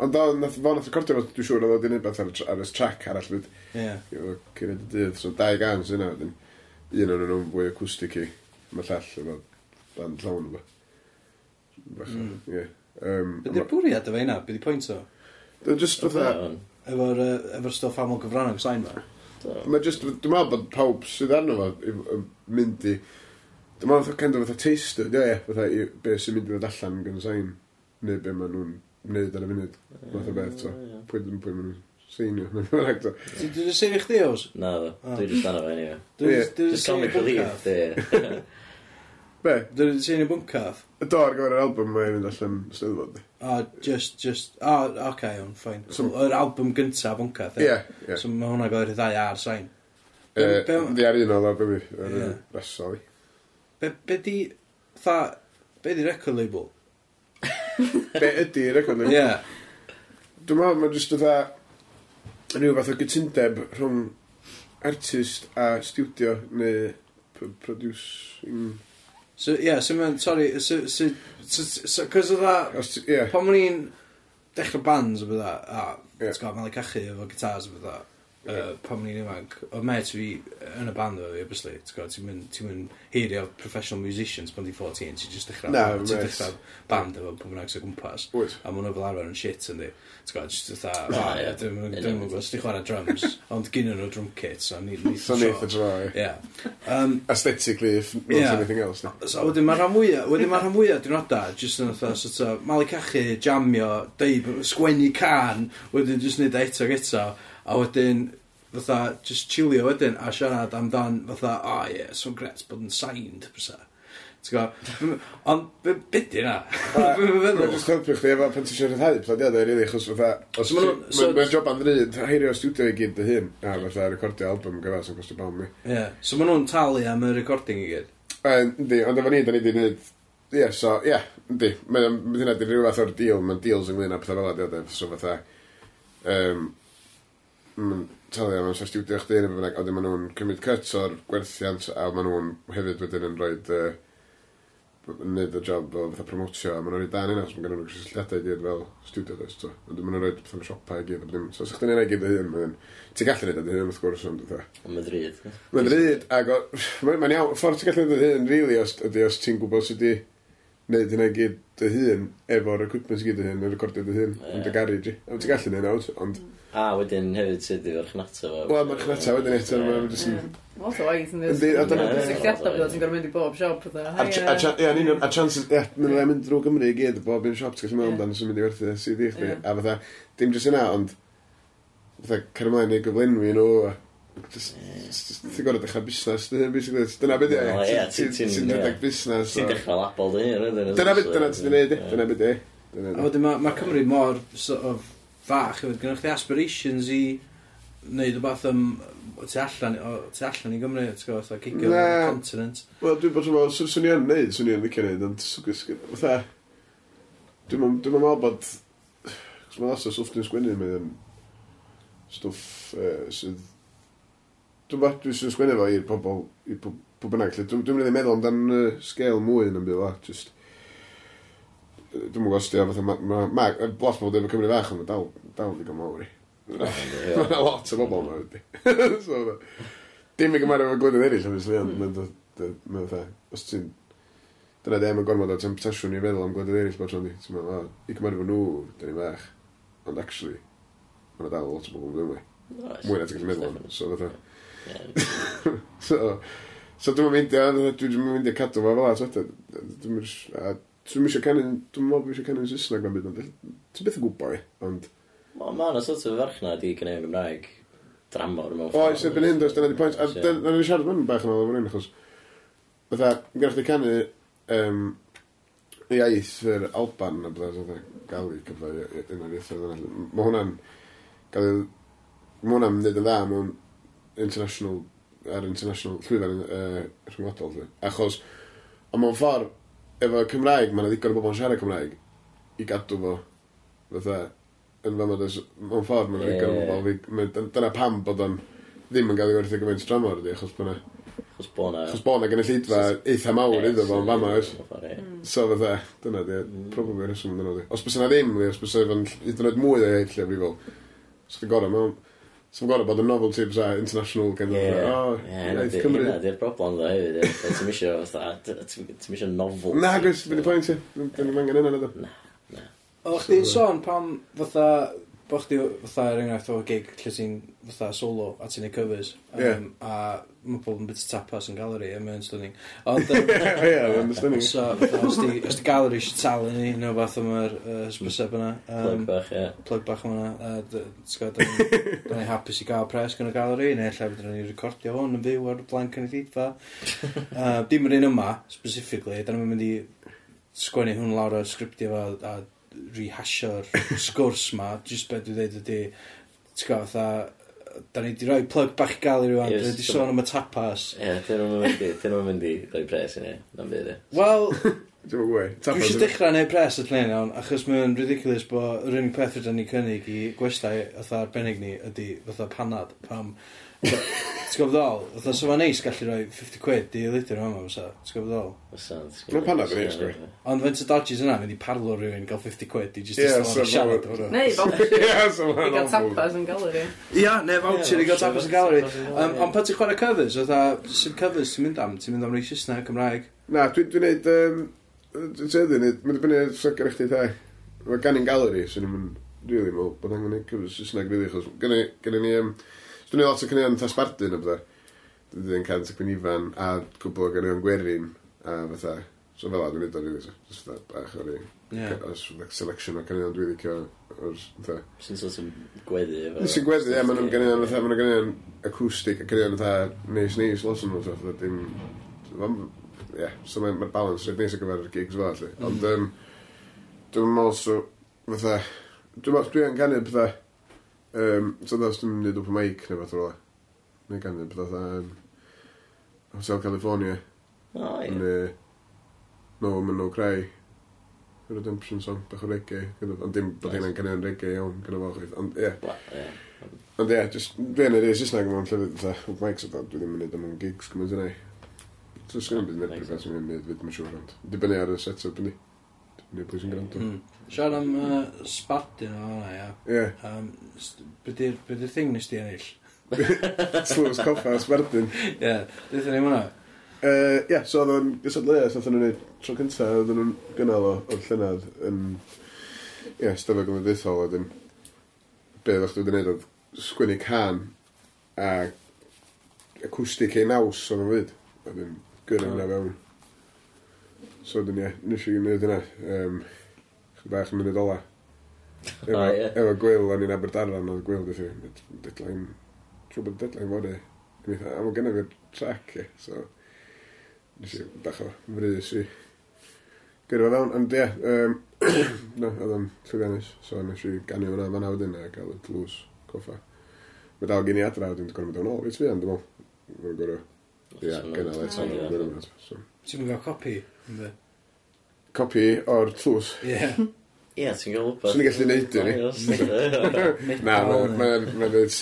Ond o, nath fo nath recordio fo, dwi'n siŵr, oedd oedd unig beth ar y track arall fyd. Ie. Yeah. Cyn y dydd, so dau gan sy'n yna, un o'n nhw'n fwy acoustic i mae llall yma dan llawn yma. Bachan, ie. Bydd i'r bwriad efo hynna? Bydd i pwynt o? Dwi'n just fatha... Efo'r efo stoff aml gyfrannol sain yma. Mae just, dwi'n meddwl bod pawb sydd arno fo yn mynd i... Dwi'n meddwl kind of fatha taster, ie, fatha i be sy'n mynd i ddod allan gan sain, neu be maen nhw'n wneud ar y funud, math o beth, so, pwy ddim pwy maen nhw'n senior. Ti'n dwi'n sefyll chdi os? Na, ah. dwi'n just anna fe, anyway. Dwi'n comic relief, di. Be? Dwi'n senior bwncath? Do, ar gyfer yr album mae'n mynd allan Steddfod. A, ah, just, just, a, oh, oce, okay, ffain. So, Yr album gyntaf bwncath, ie? Ie, So mae hwnna gael ei ddau ar sain. Di ar un o dda, be mi, ar y resol i. Be, be di, tha, be di record label? be ydi record label? Ie. Dwi'n meddwl, mae'n just o dda, rhyw fath o gytundeb rhwng artist a studio neu producing... So, ie, yeah, so mae'n, sorry, so, so, so, so, cos oedd Ie. pan o'n i'n dechrau bands o bydda, a, yeah. ti'n gwybod, mae'n cachu efo gitars o bydda, uh, pan o'n i'n ifanc, oedd met fi yn y band efo fi, obviously, ti'n gwybod, ti'n mynd, ti mynd heirio professional musicians pan di 14, ti'n just dechrau, no, ti'n dechrau band efo pan bynnag sy'n gwmpas, Wyt. a mwyn nhw fel arfer yn shit yndi, ti'n gwybod, just dda, oh, ah, yeah, dwi'n mwyn gwybod, ti'n chwarae drums, ond gyn nhw drum kit, so ni ddim So neith y dro, yeah. Um, Aesthetically, if not yeah. anything else. No. So wedyn mae'r rhan mwyaf, wedyn mae'r rhan mwyaf dwi'n oda, just yn oda, sort of, mali cachu, jamio, deud, sgwennu can, wedyn just nid eto, eto, a wedyn fatha just chillio wedyn a siarad amdan fatha o ie, yeah, so'n gret bod yn signed fysa. Ti'n gwybod? Ond be- be di na? Dwi'n Mae'n feddwl just helpu chdi efo pan ti'n siarad rhyddhau pladiadau, rili, chos fatha... Os So ma' nhw'n- so- Mae'n job am ddryd, heirio studio i gyd dy hun, a fatha recordio album gyfa sy'n costio bom mi. Ie. So ma' nhw'n talu am y recording i gyd. Yndi, ond efo ni, da ni di wneud... Ie, so, ie, yndi. mae'n hynna di rhyw fath o'r deal, mae'n deals ynglyn â pethau fel ydy, so fatha... Um, mae'n talu am os studio chdi neu bynnag, a maen nhw'n cymryd cuts o'r gwerthiant, a maen nhw'n hefyd wedyn yn rhoi uh, wneud y job o fatha promotio, a maen nhw'n rhoi dan yna, os maen nhw'n cysylltiadau i gyd fel studio does, to. ond maen nhw'n rhoi fatha siopa i gyd, a ddim, so os chi'n ei gyd dy hun, maen ti'n gallu neud dy hun, wrth gwrs, ond fatha. Mae'n drud. Mae'n drud, ac mae'n iawn, ffordd ti'n gallu neud dy hun, really, os, ydy os ti'n gwybod sydd wedi neud hynna gyd dy hun, efo'r equipment gyd dy hun, yn recordio dy hun, yn dy garage. ond ti'n gallu neud nawr, ond... Mm. A wedyn hefyd sydd i farchnata fo. Wel, marchnata wedyn eto, mae'n just yn... Lot o waith yn dweud. Yndi, a dyna... Sylliadau bod ti'n gorfod mynd i bob siop oedd e. A chances, ia, mynd rhaid mynd drwy Gymru i gyd o bob un siop, ti'n gallu meddwl amdano sy'n mynd i werthu sydd i chdi. A fatha, dim jyst yna, ond... Fatha, cer ymlaen i gyflenwi nhw, Ti'n gorau dechrau busnes, basically. Dyna beth e. Ti'n rhedeg busnes. Ti'n dechrau label dy hyn, Dyna beth ti'n ei wneud, dyna beth e. A wedyn mae Cymru mor sort of fach, hefyd, gynnwch chi aspirations i wneud o rhywbeth am tu allan, o, tu allan i Gymru, ti'n gwybod, fatha cigio Na. ar continent. Wel, dwi'n bod rhywbeth, swn swn i yn neud, swn i yn licio neud, ond swn i fatha, dwi'n mynd- meddwl bod, cos mae'n asas stwff dwi'n sgwennu, mae'n stwff eh, sydd, dwi'n meddwl, dwi'n sy'n sgwennu fo i'r pobol, i pob- pw bynnag, lle. dwi'n mynd i meddwl amdan eh, sgel mwy yn y byd, just, Dwi'n mwyn gostio, fatha, mae ma, ma, ma, lot o bobl ddim yn cymryd fach, ond dal, dal ddigon mawr i. Mae'n lot o bobl yma wedi. so, dim i gymaru efo gwledydd eraill, obviously, ond mae'n fatha, os ti'n... Dyna ddim yn gormod o temptasiwn i feddwl am gwledydd eraill bod rhan i. Ti'n meddwl, i gymaru efo nhw, dyn ni'n fach. Ond actually, mae'n dal lot o bobl ddim wedi. Mwy na ti'n gallu meddwl am. So, fatha. so, so dwi'n mynd i, dwi'n mynd i cadw fo fel as wedyn. Dwi'n mynd i, Dwi'n mysio canu, Dwi'n meddwl bod eisiau canu'n Saesneg na'n byd, ond ti'n byth yn gwybod i, ond... Wel, mae yna sort of farchnad i gynnu yn Gymraeg dramor mewn ffordd. O, eisiau byn hyn, dyna di pwynt. A dyna ni siarad mewn bach yn ôl o'r un, achos... Fydda, gyda chdi canu um, iaith yr Alban a bydda, fydda gael i cyfle yna ieithoedd yna. Mae hwnna'n gael ei... Mae hwnna'n mynd yn dda mewn international... ar international llwyfan uh, rhyngwladol, dwi. Achos, ond mewn ffordd efo Cymraeg, mae'n ddigon o bobl yn siarad Cymraeg i gadw fo. Fytha, yn fama, mewn ffordd, mae'n ddigon o bobl. Dyna pam bod o'n ddim yn gael ei werthu gymaint dramor, ydi, achos bod Chos bo'na... Chos bo'na gen y llidfa eitha mawr iddo fo yn fama, oes? So fydda, mm. dyna di, mm. probably rheswm dyna di. Os bys yna ddim, os bys yna hyd yn oed mwy o hyd lle brifol, os ydy'n gorau mewn... So mae'n gorau bod yn novelty bys international gen i'n oh, iaith Cymru. Ie, di'r broblem dda hefyd. Ti'n misio, ti'n misio novel. Na, gwrs, fi'n pwynt i. ni'n angen yna na. Na. O, chdi'n sôn pam fatha, bo chdi fatha er enghraifft o gig lle ti'n fatha solo a ti'n ei covers. Um, yeah. A mae pobl yn bit tapas yn galeri, a mae'n stunning. Ond... Ie, mae'n stunning. So, os di, os di galeri eisiau talu ni, neu fath o mae'r uh, hysbyseb yna. Um, plug bach, ie. Plug bach yma yna. Da ni'n hapus i gael pres gan y galeri, neu lle fydden ni'n recordio hwn yn fyw ar y blanc yn y ddeitha. Uh, dim yr un yma, specifically, da ni'n mynd i sgwennu hwn lawr o'r sgriptio fo a rehasio'r sgwrs ma, just beth dwi'n dweud ydy, ti'n gwybod, da ni wedi rhoi plug bach i gael i rwan, da ni wedi sôn am y tapas. Ie, dyn nhw'n mynd i rhoi pres i ni, na'n byd e. Wel, Dwi'n gwybod. Dwi eisiau dechrau neud pres y tlen iawn, achos mae'n ridiculous bod yr unig peth rydyn ni cynnig i gwestai fatha arbennig ni ydy fatha panad, pam Ti'n gwybod ddol? Fytha, so ma'n neis gallu rhoi 50 quid i litr o hama, fysa. Ti'n gwybod ddol? Fysa. Mae'n panna bod ni'n sgwyd. Ond fe'n sy'n dodges yna, mynd i parlo rhywun gael 50 quid i just ystod o'n siarad o'n hwnna. Neu, voucher. Ie, so ma'n gael tapas yn galeri. Ia, neu voucher i gael tapas yn galeri. Ond pan ti'n chwarae covers, oedd sy'n covers ti'n mynd am? Ti'n mynd am racist Saesneg, Cymraeg? Na, dwi'n neud... Dwi'n teud yn neud, mae'n dibynnu sy'n chdi thai. Mae gan i'n galeri, sy'n mynd... Really, mae'n bod angen neud covers Saesneg, rili, achos gen i... ni Dwi'n gwneud lot o cynnion tasbardun o bydda. Dwi'n gwneud cant ac yn ifan a cwbl o gynnion gwerin a fatha. So fel a dwi'n gwneud o rili. Just fatha bach o'r Os selection o cynnion dwi'n licio o'r fatha. Sy'n sort of gweddi efo. Sy'n gweddi, ie. Mae'n gynnion fatha, mae'n gynnion acoustic a cynnion fatha neis neis los yn fatha. Dim... Ie, so mae'r balance rhaid neis ar gyfer y gigs fel allu. Ond mm. dwi'n meddwl so fatha... Dwi'n meddwl dwi'n canu fatha Um, so dda, dwi'n mynd i open mic neu fath rola. Neu gan ddim bydda um, Hotel California. O, oh, ie. Yeah. No, mae'n no grau. Redemption song, bach o reggae. Ond dim bod hynna'n cynnig yn reggae iawn, gyda fel chweith. Ond ie. Ond ie, just, dwi'n yr eis Saesneg yma'n llyfydd, dda, open mics o dda, dwi ddim yn mynd am gigs gymaint yna. So, sgan yn ah, byd yn edrych beth sy'n mynd, fydd mae'n siŵr ond. Dibynnu ar y set-up, ynddi. Dibynnu pwy sy'n gwrando. Mm. Siarad am uh, spadyn o hwnna, ia. Ie. Um, Bydd y thing nes di ennill? Slws coffa, sbardyn. Ie, yeah. dweud ni hwnna. Ie, yeah, so oedd o'n gysadleuaeth, oedd nhw'n gwneud tro cynta, oedd nhw'n gynnal o, o'r llynedd yn Ie, yeah, stafell gymdeithol, oedd yn be oedd chdi wedi gwneud oedd sgwini can a acoustic ei naws o'n fyd, oedd yn gyrra yna fewn. So oedd yn, ie, nes i gwneud hynna. Um, Chydig bach yn munud ola. Efo, ah, yeah. efo gwyl, o'n i'n Aberdarfan oedd gwyl, dwi'n dwi'n deadline, trwy bod deadline fod e. A mae gennym fi'r track, e, so... Nes i bach o frys i. Gyrfa fewn, ond ie, um, no, oedd o'n llwyddiannus, so nes i gannu hwnna fan awdyn a gael y tlws, coffa. Mae dal gen i adra, dwi'n gorau mynd o'n ôl, i ti fi, ond dwi'n meddwl, dwi'n gorau, ie, gynnal eto, dwi'n gorau mynd. Ti'n mynd gael copi, ynddo? copi o'r tlws. Ie. Ie, ti'n gael wbeth. Swn i'n gallu neud ni. Na, mae'n dweud...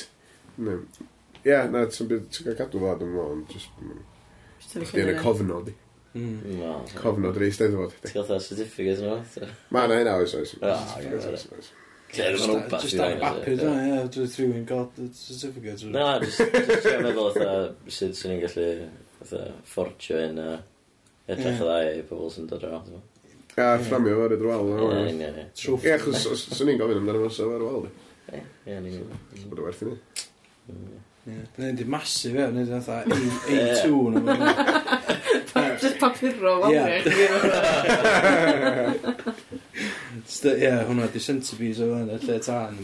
Ie, na, ti'n gael cadw fo, dwi'n mwyn, just... Chdi yn y cofnod i. Cofnod yr eisteddfod. Ti'n gael certificate nhw? Ma, na, hynna oes oes. Ah, just ar bapur, na, ie, drwy'n rhywun gael certificate. Na, just ti'n meddwl sut swn i'n gallu fortio hyn a edrych y ddau i pobl sy'n dod around. A fframio fo ar y drwal. Ie, ie, ie. Ie, achos swn i'n gofyn amdano fo, so ar y wal di. Ie, union. So bod o werth i ni. Dwi'n neud i masif e, neud i'n fatha A2 nhw. Just papuro o Ie, hwnna di centipedes o fan, y lle tân.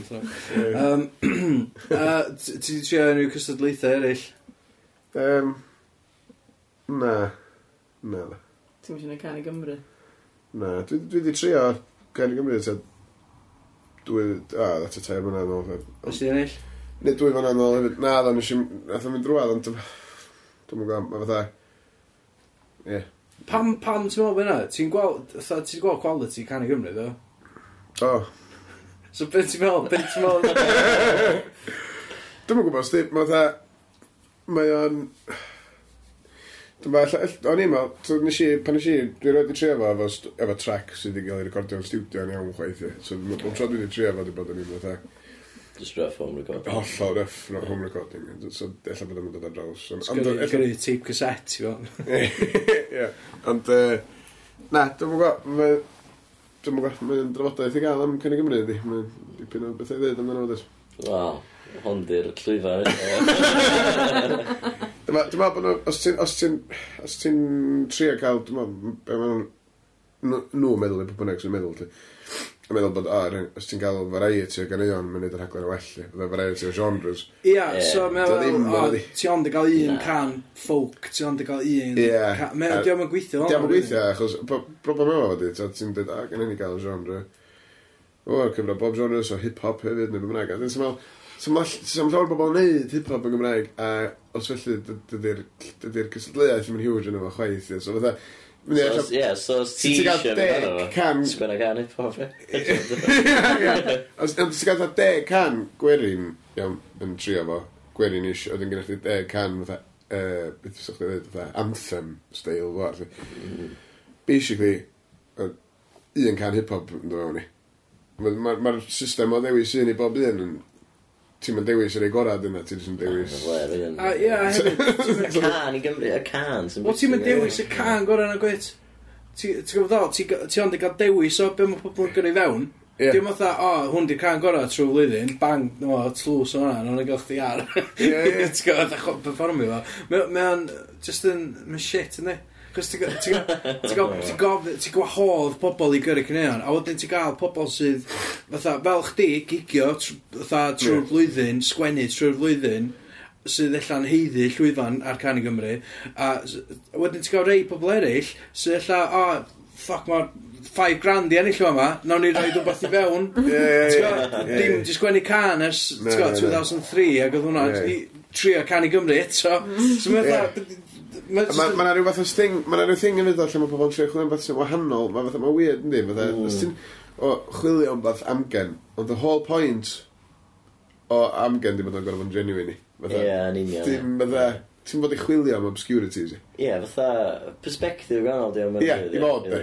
Ti di trio unrhyw cystadlaethau eraill? Na. Na. Ti'n mynd i'n canu Gymru? Na, dwi wedi trio gan i Gymru, ta... Dwi... Ah, that's a tair fyna nôl. Os ti'n ennill? Nid dwi fan yn hefyd. Na, dda, nes i... Nath o'n mynd drwad, ond... Dwi'n mwyn gwam, a fatha... Ie. Pam, pam ti'n meddwl fyna? Ti'n gweld... Ti'n gweld quality can i Gymru, ddo? O. So, beth ti'n meddwl? Beth ti'n meddwl? Dwi'n mwyn gwybod, Steve, mae o'n... Dyma, o'n i'n meddwl, so nes i, pan nes i, dwi roed i trio fo efo, efo track sydd wedi cael ei recordio yn studio yn iawn chwaith i. So, bob tro dwi wedi trio fo, dwi'n bod yn i'n fatha. Just rough home recording. Hollol rough no, home recording. So, efallai bod yn dod ar draws. Gyrru tape cassette, i fo. Ie. Ond, na, dwi'n mwyn gwybod, dwi'n mwyn gwybod, mae'n drafodaeth i gael am Cynnig Gymru, di. Mae'n dipyn o bethau i ddweud amdano fo, Wel, hwn di'r llwyfan. Dwi'n meddwl bod nhw, os ti'n, os ti'n, os ti'n trio cael, dwi'n meddwl, be maen nhw'n meddwl, i bobl sy'n meddwl, ti. A meddwl bod, o, os ti'n cael variety o ganeuon, mae'n neud yr rhaglen well, bydd y variety o genres. Ia, so meddwl, fel, o, ti ond i gael un can folk, ti ond i gael un... Ia. Di o'n gweithio, ond. Di o'n gweithio, achos, problem efo fo di, ti'n dweud, a gen i ni gael genre. O, cyfro bob genre, so hip-hop hefyd, neu bynnag. A ti'n meddwl, Sam llawer bobl yn neud hip-hop yn Gymraeg, a os felly dydy'r cysadleuaeth yn huge yn efo chwaith. So fatha, Ie, so os ti eisiau mynd arno fo, sgwenna can hip-hop, ie. Os ti'n gael deg can gwerin, iawn, yn trio fo, gwerin ish, oedd yn gennych chi deg can, fatha, beth ysgwch chi dweud, fatha, anthem style, fo, mm-hmm. Basically, un can hip-hop yn dod fewn i. Mae'r system o ddewis un i bob un yn ti'n mynd dewis yr ei gorau dyna, ti'n mynd dewis... A ia, hefyd... Can i Gymru, y can. Wel, ti'n mynd dewis y can gorau na gwyt. Ti'n gwybod o, ti ond i gael dewis o be mae pobl yn gyrru fewn. Yeah. Dim oedd o, hwn di can gorau trwy flwyddyn, bang, no, tlws o hwnna, nhw'n gael chdi ar. Ti'n gwybod, performio fo. Mae o'n, just yn, mae'n shit, ynddi? Cos ti'n gwahodd pobl i gyrru cyneuon, a wedyn ti'n gael pobl sydd, fatha, fel chdi, gigio, fatha, trwy'r flwyddyn, sgwennu trwy'r flwyddyn, sydd allan heiddi llwyfan ar can i Gymru, a wedyn ti'n gael rei pobl eraill sydd allan, o, oh, ffoc, mae 5 grand i ennill yma, nawn ni roi rhywbeth i fewn. Dim di sgwennu can ers 2003, ac oedd hwnna tri a can i Gymru eto. So mae'n dda, Mae yna rhyw fath o sting, mae yna rhyw thing yn fydda lle mae pobl yn trio chwilio am beth sy'n wahanol, mae fath mae weird, ynddi, fatha, mm. os ti'n o chwilio am beth amgen, ond the whole point o amgen di bod o'n gorfod yn genuine i. Ie, yn union. Dim, fatha, ti'n bod i chwilio am obscurities i. Ie, fatha, perspective gannol di o'n. Ie, i fod, de.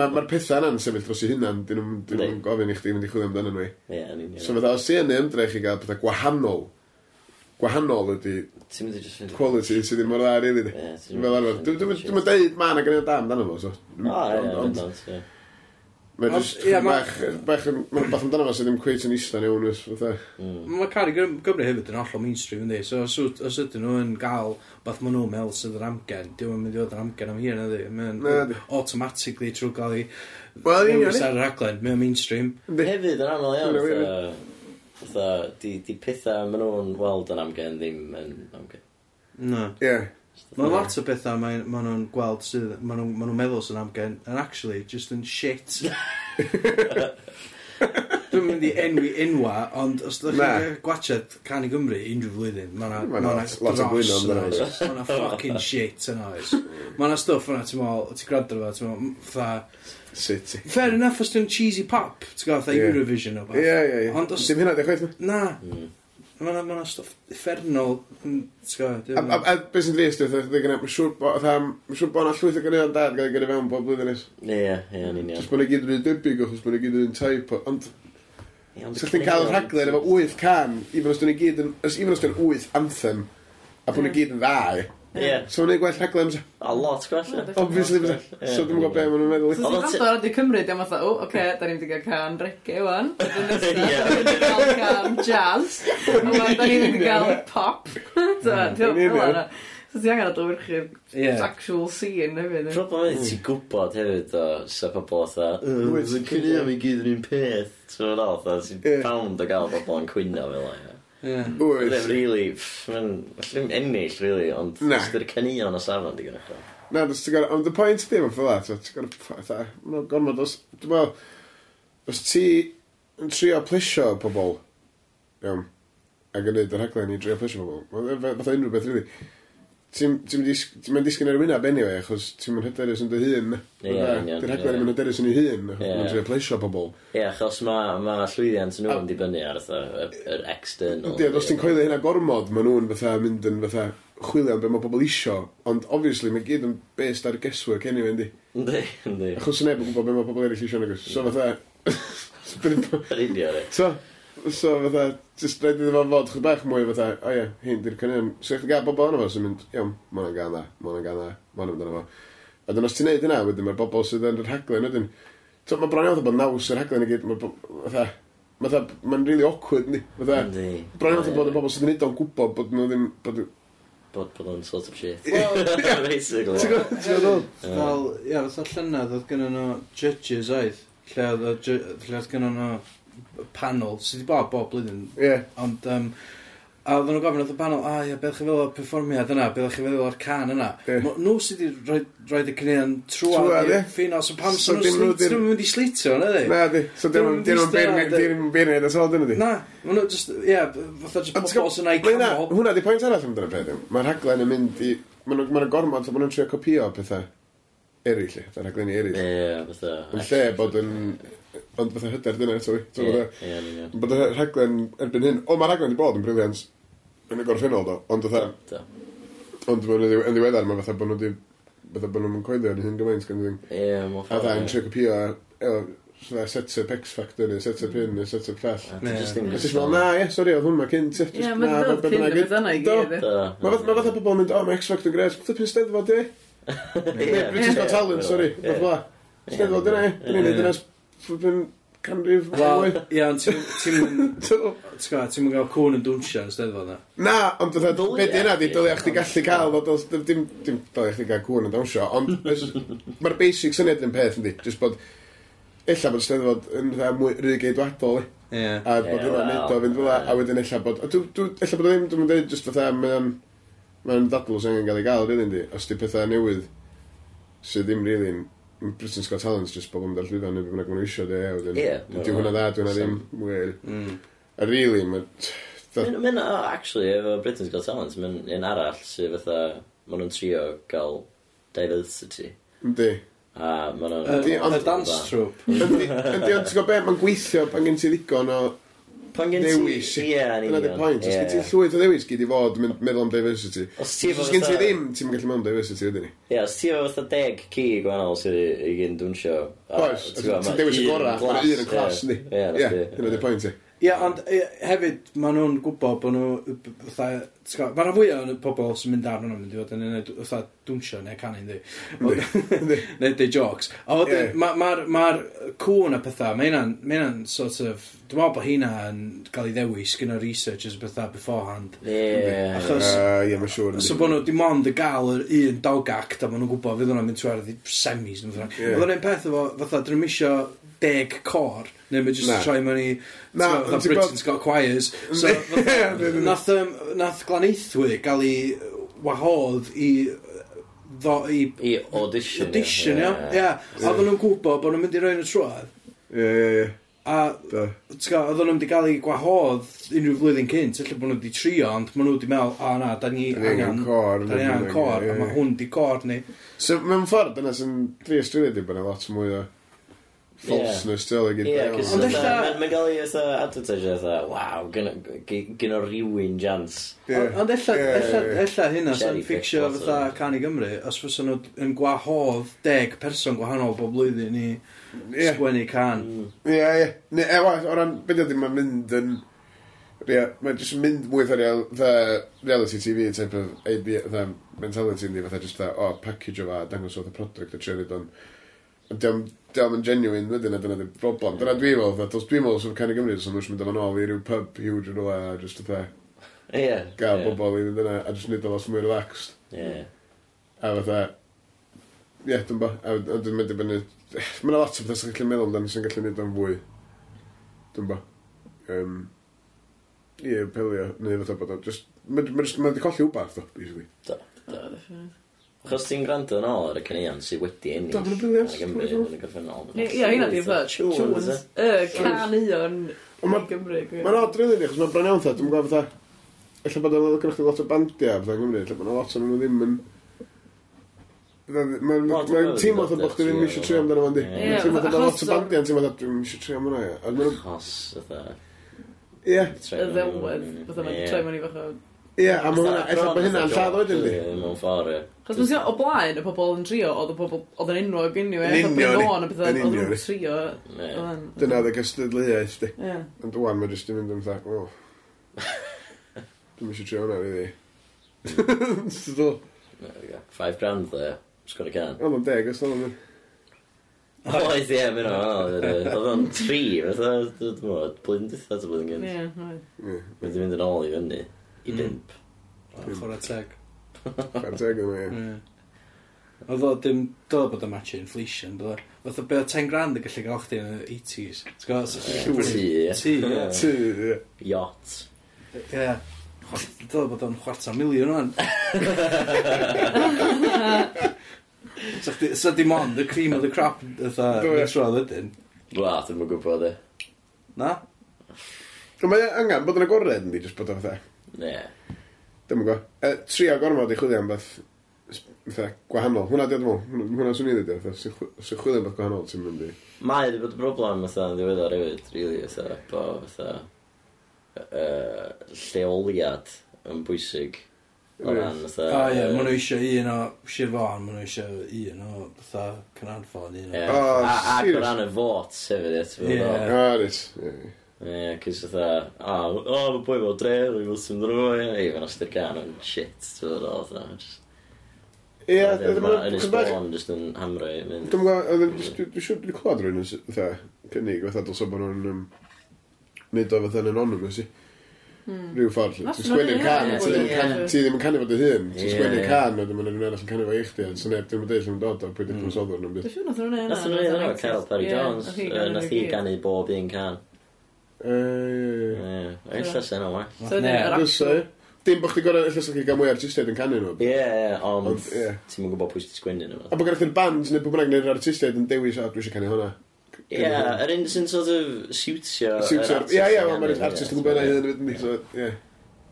Mae'r pethau yna'n sefyll dros i hynna'n, dyn nhw'n gofyn i chdi mynd i chwilio amdano nhw. Ie, yn union. So fatha, os ti'n ymdrech i gael pethau gwahanol, gwahanol ydy Ti'n mynd i just fynd... Quality sydd ddim mor dda, rili. Fel arfer. Dwi'n mynd deud ma na gynnu dam dan efo, so. O, ie, Mae'n just bach, bach, mae'n bach amdano fo sydd ddim cweith yn isla iawn, ys, fatha. Mm. Mae Cari Gymru hefyd yn hollol mainstream, ynddi, so os ydyn nhw yn gael beth maen nhw'n meddwl sydd yr amgen, diw'n mynd i fod yr amgen am hyn, ynddi. Mae'n automatically trwy gael ei... Wel, ie, ie. ...ar yr aglen, mae'n mainstream. Hefyd, yn aml iawn, Fatha, di, di pethau maen nhw'n weld yn amgen ddim yn amgen. Na. Ie. Yeah. Mae lot o bethau maen ma nhw'n gweld sydd, maen nhw'n ma nhw meddwl sy'n amgen, and actually, just yn shit. Dwi'n mynd i enwi enwa, ond os ydych chi'n gwachod Can i Gymru unrhyw flwyddyn, mae mae'na ma ma lot o bwyno yn oes. Mae'na fucking shit yn oes. Mae Mae'na stwff yna, ti'n meddwl, ti'n gwrando fo, ti'n meddwl, fatha, city. Fair enough os dwi'n cheesy pop, ti'n gael, fatha yeah. Eurovision o beth. Ie, ie, ie. Ond os... Dim hynna, dech chweith Na. Hmm. Mm. Mae yna ma stoff effernol, ti'n gael. A, a, a beth sy'n ddist, dwi'n gwneud, mae'n siŵr bod mae'n siŵr bod yna llwyth o gynnu dad gael ei gyda fewn bob blwyddyn nes. Ie, ie, yn union. Just bod yna gyd yn un debyg, achos bod yna gyd yn un type, ond... Sa'ch chi'n cael rhaglen efo 8 can, even os dyn nhw gyd yn... Even os dyn 8 anthem, a bod nhw gyd yn ddau. Yeah. So mae'n gwell rhaglen fysa. A lot gwell. Obviously fysa. So dwi'n gwybod beth maen nhw'n meddwl. So ti'n gwrando ar ydy Cymru, dwi'n meddwl, o, oce, da ni'n digod can regi, wan. Dwi'n gael can jazz. Wan, da ni'n gael pop. Mm, so ti angen adlywyrchu'r yeah. actual scene hefyd. Problem ydy, ti'n gwybod hefyd o sa pobl otha, Wyt, sy'n cynnig am i gyd yn un peth. So yna otha, ti'n pound o gael pobl yn cwyno fel yna. Yeah. Wyth. Really, mae'n ennill, really, ond na. Ystyr canion o safon di gynnwch. Na, dwi'n gwybod, ond y pwynt ydy ddim yn ffyla, ti'n gwybod, mae'n gormod, os, dwi'n meddwl, os ti yn trio plesio pobl, iawn, a gwneud yr rhaglen i drio plesio pobl, fath unrhyw beth, really, Ti'n mynd disgyn ar y wynaf anyway, achos ti'n mynd hyderus yn dy hun. Ie, Dy'r rhaglen yn hyderus yn ei hun, mae'n treo pleisio pobl. Ie, achos mae ma llwyddiant nhw yn dibynnu ar yr external. Ie, os ti'n coelio hynna gormod, maen nhw'n fatha mynd yn fatha chwilio am beth mae pobl isio, ond obviously mae gyd yn based ar guesswork anyway, yndi. Yndi, yndi. Achos neb yn gwybod beth mae pobl eraill isio, nagos. So fatha... Rindio, So, So fatha, jyst rhaid iddo fo fod chyd bach mwy fatha, o ie, hyn di'r cynnig. So eich gael bobl yna fo sy'n mynd, iawn, ma hwnna'n gan dda, ma hwnna'n gan dda, ma hwnna'n amdano fo. A dyn os ti'n neud yna, wedyn mae'r bobl sydd yn yr rhaglen wedyn. So mae bron iawn bod naws yr rhaglen i gyd, fatha, mae'n really awkward ni. Fatha, bron iawn bod y bobl sydd yn neud o'n gwybod bod nhw ddim, bod bod bod o'n sort of shit. Basically. Ti'n gwybod? Ti'n Fel, ia, fatha llynydd oedd gynnu nhw judges oedd, lle oedd gynnu nhw panel, sydd wedi bod bob blwyddyn. Yeah. Ond, um, a oedden nhw'n gofyn oedd y panel, a ia, beth chi feddwl o'r perfformiad yna, beth chi feddwl o'r can yna. Yeah. Nhw sydd wedi rhoi, rhoi y cynnion trwad i'r ffinal, so pam so nhw'n mynd i slitio, na di? Na di, so dyn nhw'n beirniad as dyn nhw di? Na, maen nhw'n just, ie, fatha just pobol sy'n ei canol. Hwna di pwynt arall amdano peth, mae'r rhaglen yn mynd i, maen nhw'n gormod, maen nhw'n trio copio pethau eraill, dan aglenni eraill. Ie, yeah, fatha. Yn lle bod yn ond fatha hyder dyna eto fi. Bydd y rhaglen erbyn hyn, o mae rhaglen wedi bod yn briliant yn y gorffennol do, ond fatha... Ond yn ddiweddar mae fatha bod nhw wedi... Fatha bod nhw'n coelio yn hyn gymaint gan ddim. Ie, mae'n ffordd. A dda yn trio copio fatha set-up X-Factor neu set-up hyn neu set-up llall. A ti'n fel, na, ie, sori, oedd hwnna cynt. Ie, mae'n dod cyn y byddanna i gyd. Mae fatha pobl yn mynd, o, mae X-Factor yn gres, beth yw'n steddfod di? i? British Got Talent, sori, beth fa. Steddfod yna, dyna flipping canrif. Wel, ond ti'n ti'n mynd gael cwn yn dwnsio yn steddfod na? Na, ond dyna, be di yna di, dylia chdi gallu cael, dim dylia chdi gael cwn yn dwnsio, ond mae'r basic syniad yn peth yndi, jyst bod, illa bod steddfod yn mwy rhy geidwadol, eh? Yeah. A bod hwnna'n neud o fynd fel a wedyn illa bod... Illa bod ddim, dwi'n dweud, just fatha, mae'n mae'n dadl sy'n gael ei gael, rydyn di, os di pethau newydd sydd ddim rili'n Britain's Got Talent just bobl yn darllwyddo neu bynnag maen nhw eisiau de. Ie. Dwi'n hwnna dda, dwi'n ddim wir. Mm. A really, mae'n... Mae'n, actually, efo Britain's Got Talent, mae'n un arall sydd fatha, maen nhw'n trio gael diversity. Yndi. A maen nhw'n... Yndi, ond... Y dance troupe. Yndi, ond ti'n gwybod beth, mae'n gweithio pan gen ti ddigon o Pan gen ti... Dewis. Ie, yn union. Dyna'r pwynt. Os gen ti llwyth o ddewis gyd i fod meddwl am diversity. Os ti efo... Gen ti ddim, ti'n gallu meddwl am diversity, ydyn ni. Ie, os ti efo fatha deg ci gwahanol sydd i gyn dwnsio. Oes, ti'n dewis y gorau, mae'n un yn clas, ynddi. Ie, dyna di pwynt, ie. Ie, ond e, hefyd, maen nhw'n gwybod bod nhw, fatha, ti'n maen nhw fwyaf o'r pobol sy'n mynd ar hwnnw mynd i fod yn gwneud, fatha, dwnsio neu canu, ynddi. Yndi, yndi. Neu deu jocs. A Ie. wedyn, ma- ma'r ma cwn a pethau, mae hynna'n, mae hynna'n sort of, dwi'n meddwl bod hynna yn cael ei ddewis gyda researchers a pethau beforehand. Ie. Achos, Yy, Ie, mae'n siŵr. So bod nhw dim ond y gael yr un dog act a maen nhw'n gwybod fydd hwnna'n mynd trwy'r ddi- semis. Oedd Ie. yeah. un peth efo, fatha, dyn nhw'n misio deg cor neu mae jyst yn troi mewn i Na, fatha ti'n Britain's got choirs. So fatha- nath um, nath Glaneithwy gael ei wahodd i ddo, i I audition. audition ia. Ia. A oedden nhw'n gwybod bod nhw'n mynd i roi yn y trwad Ie, ie, a ie. ti'n gwbod, oedden nhw'n mynd i ei gwahodd unrhyw flwyddyn cynt lle bod nhw wedi trio ond maen nhw wedi meddwl o na da ni Da ni angen angen cor, da ni angen cor a mae hwn di cor ni So, mewn ffordd, dyna sy'n dri ystyried i bod yna lot mwy o falseness yeah. ti'n Ie, cos Ond ella- ma'n- gael ei fatha advertisio fatha, waw, gyn o rywun jans. Ond ella, ella, ella hynna Cherry sy'n pick ffixio bottles. fatha Can i Gymru, os fysa nhw yn gwahodd deg person gwahanol bob blwyddyn i Ie, sgwennu can. Mm. ie, ie. Ne, e, waith, o ran, beth ydy mae'n mynd yn... Rea, mae'n jyst yn mynd mwy fatha real, the reality TV type of AB, the mentality ni, fatha just fatha, o, package o fa, dangos oedd y product a trio neud o'n... Ond diolch diolch yn genuine wedyn a dyna di'r problem. Dyna dwi'n meddwl, dda, os dwi'n meddwl sef Cenny Gymru, so nhw'n mynd o'n ôl i ryw pub huge yn rhywle, a just o'n Ie. Gael bobl i fynd yna, a just nid o lot mwy relaxed. Ie. A fatha, ie, dwi'n bo, a dwi'n mynd i fyny, mae'n lot o bethau sy'n gallu meddwl amdano sy'n gallu nid o'n fwy. Dwi'n bo. Um, ie, pelio, neu fatha bod o, just, mae'n wedi colli wbath, basically. Da, da, definitely. Achos ti'n gwrando yn ôl ar y caneuon sydd wedi ennill. Dod yn y bilions. Gymru, yn y gorffennol. Ie, hynna di'r ffordd. Chwns. Y caneuon yn Gymru. Mae'n od rili, achos mae'n bron iawn, dwi'n gwybod fatha... Alla bod yn gynnych chi lot o bandiau fatha Gymru, alla bod lot o'n nhw ddim yn... Mae'n teimlo fatha bod chdi ddim eisiau trio amdano fo'n di. Mae'n teimlo fatha lot o bandiau yn teimlo fatha, dwi'n eisiau trio amdano. Achos, fatha... Ie. Y ddelwedd, fatha mae'n troi mewn i fatha Ie, a mae hwnna, efallai mae hynna'n lladd oed ynddi. Mewn ffordd, ie. Chos mae'n siarad, o blaen, y pobl yn trio, oedd y pobl, oedd yn enwog unrhyw, e, oedd yn o'n y bethau, oedd yn trio. Dyna oedd y ystadleuaeth, di. Ond dwi'n mae jyst yn mynd yn ddac, o. Dwi'n mysio trio hwnna, rydw i. Mm. Five grand, dde, sgwr y can. Oedd o'n deg, os oedd mynd. Oedd, ie, mynd o'n Oedd o'n tri, oedd o'n blwyddyn dythad o blwyddyn gynt. Ie, oedd. Wedi mynd yn ôl i fyny i mm. bimp. Chwarae teg. Chwarae teg o'n ie. Oedd o ddim dod bod y match inflation, dod o. Oedd o be o 10 grand yn gallu gael chdi yn y 80s. Tŷ. Tŷ. Yacht. Ie. Dod bod o'n chwarta miliwn o'n. So dim ond, the cream of the crop, ytha, nitrodd ydyn. Wa, dwi'n mwyn gwybod e. Na? Mae e angen bod yn agored, yn di, jyst bod o'n fatha. Ne. Dwi'n go. E, tri a gormod i chwilio am beth fatha gwahanol. Hwna dwi'n meddwl, hwna swn i i'n Os sy'n chwilio am beth gwahanol ti'n mynd i. Mae wedi bod y broblem fatha yn ddiweddar hefyd, really, fatha, bo fatha uh, lleoliad yn bwysig. O ran, fatha... O ie, maen nhw eisiau un o Sir Fôn, maen nhw eisiau un o fatha Cynarfon, un o... Ac o ran y fot, sefyd, ie, ti'n meddwl. Ie, Ie, yeah, cys fatha, a, o, oh, mae boi fel dre, rwy'n fel sy'n ddrwy, ei, fe'n os gan o'n shit, ti'n fawr o, na, just... Ie, yn ysbon, just yn hamro i mynd. Dwi'n gwybod, dwi'n siŵr dwi'n clywed rhywun yn fatha, cynnig, fatha dylso bod nhw'n nid o fatha yn anonymous i. Hmm. Rhyw ffordd, ti'n sgwennu'r can, ti ddim yn canu fod dy hun, ti'n sgwennu'r can, a ddim rhywun arall yn canu fo eich di, a sy'n neb, ddim yn deall yn dod o pwy ddim hmm. yn soddwr nhw'n byd. Dwi'n siŵr nath rhywun yna. Nath rhywun yna, Carol Parry Jones, nath hi ganu bob un can. Ie. Ella sen o'n waith. So, ydy'n yr actual... E? Dim bod chdi gorau, ella sy'n gael mwy artistiaid yn canu nhw. Ie, ie, ond ti'n mwyn gwybod pwy sy'n sgwennu nhw. A bod gyda'n band neu bod bynnag neu'r artistiaid yn dewis a dwi eisiau canu hwnna. Ie, yr un sy'n sort of siwtio... Siwtio, ie, ie, mae'r artist yn gwybod hynny. Ie.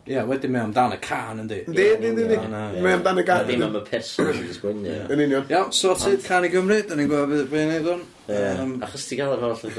Ie, yeah, wedyn mae amdan y can, yndi? Yndi, yndi, yndi. Mae amdan y can. Ddim am y person sy'n sgwynnu. Yn union. Iawn, sorted, can i Gymru, da ni'n gwybod beth beth wneud hwn. Ie, Achos ti gael yr holl o'r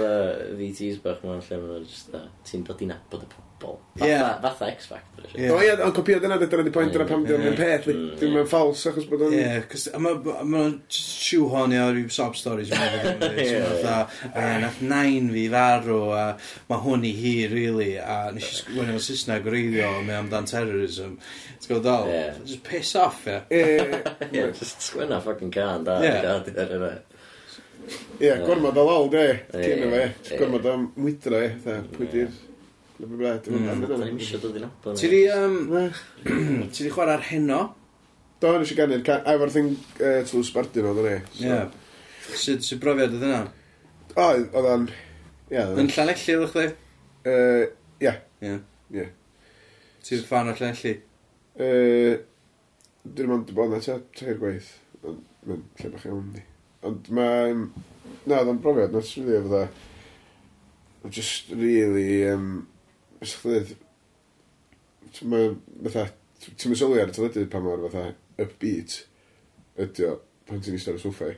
VTs bach mewn lle ma'n just da, ti'n dod i nabod y pobol bobl. Fatha, fatha X Factor. Yeah. O ie, ond copio dyna, dyna di pwynt yna pam ddim yn peth, mm. ddim yn ffals, achos bod o'n... Ie, cos mae'n siw hon i ar sob stories yma. Fatha, nath nain fi farw, a mae hwn i hi, really, a nes i sgwyn o'n Saesneg reiddio, mae amdan terrorism. Ti'n gwybod ddol? Just piss off, ie. Ie, just sgwyn ffucking can, da. Ie. Ie, gormod o lol, de. Cyn y fe. Gormod o mwydra, e. Pwy di'r... Dwi'n bryd. Dwi'n eisiau dod i'n abon. Ti di, um, ti di chwarae ar heno? Do, nes i gannu'r can... Efo'r thing uh, tlws bardi nhw, dwi'n ei. Ie. Sut sy'n brofiad oedd yna? O, oedd o'n... Yn llanelli, oedd chdi? Ie. Ie. Ti'n fan o llanelli? Dwi'n mynd i bod yna ta, ta'r gwaith. Mae'n lle bach iawn di. Ond mae'n... Na, oedd o'n brofiad, nes rydw i efo dda. Just really... Um, Ys chdi dweud, ti'n mynd sylwi ar y teledu pan mor fatha upbeat ydy o pan ti'n eistedd ar y soffa i.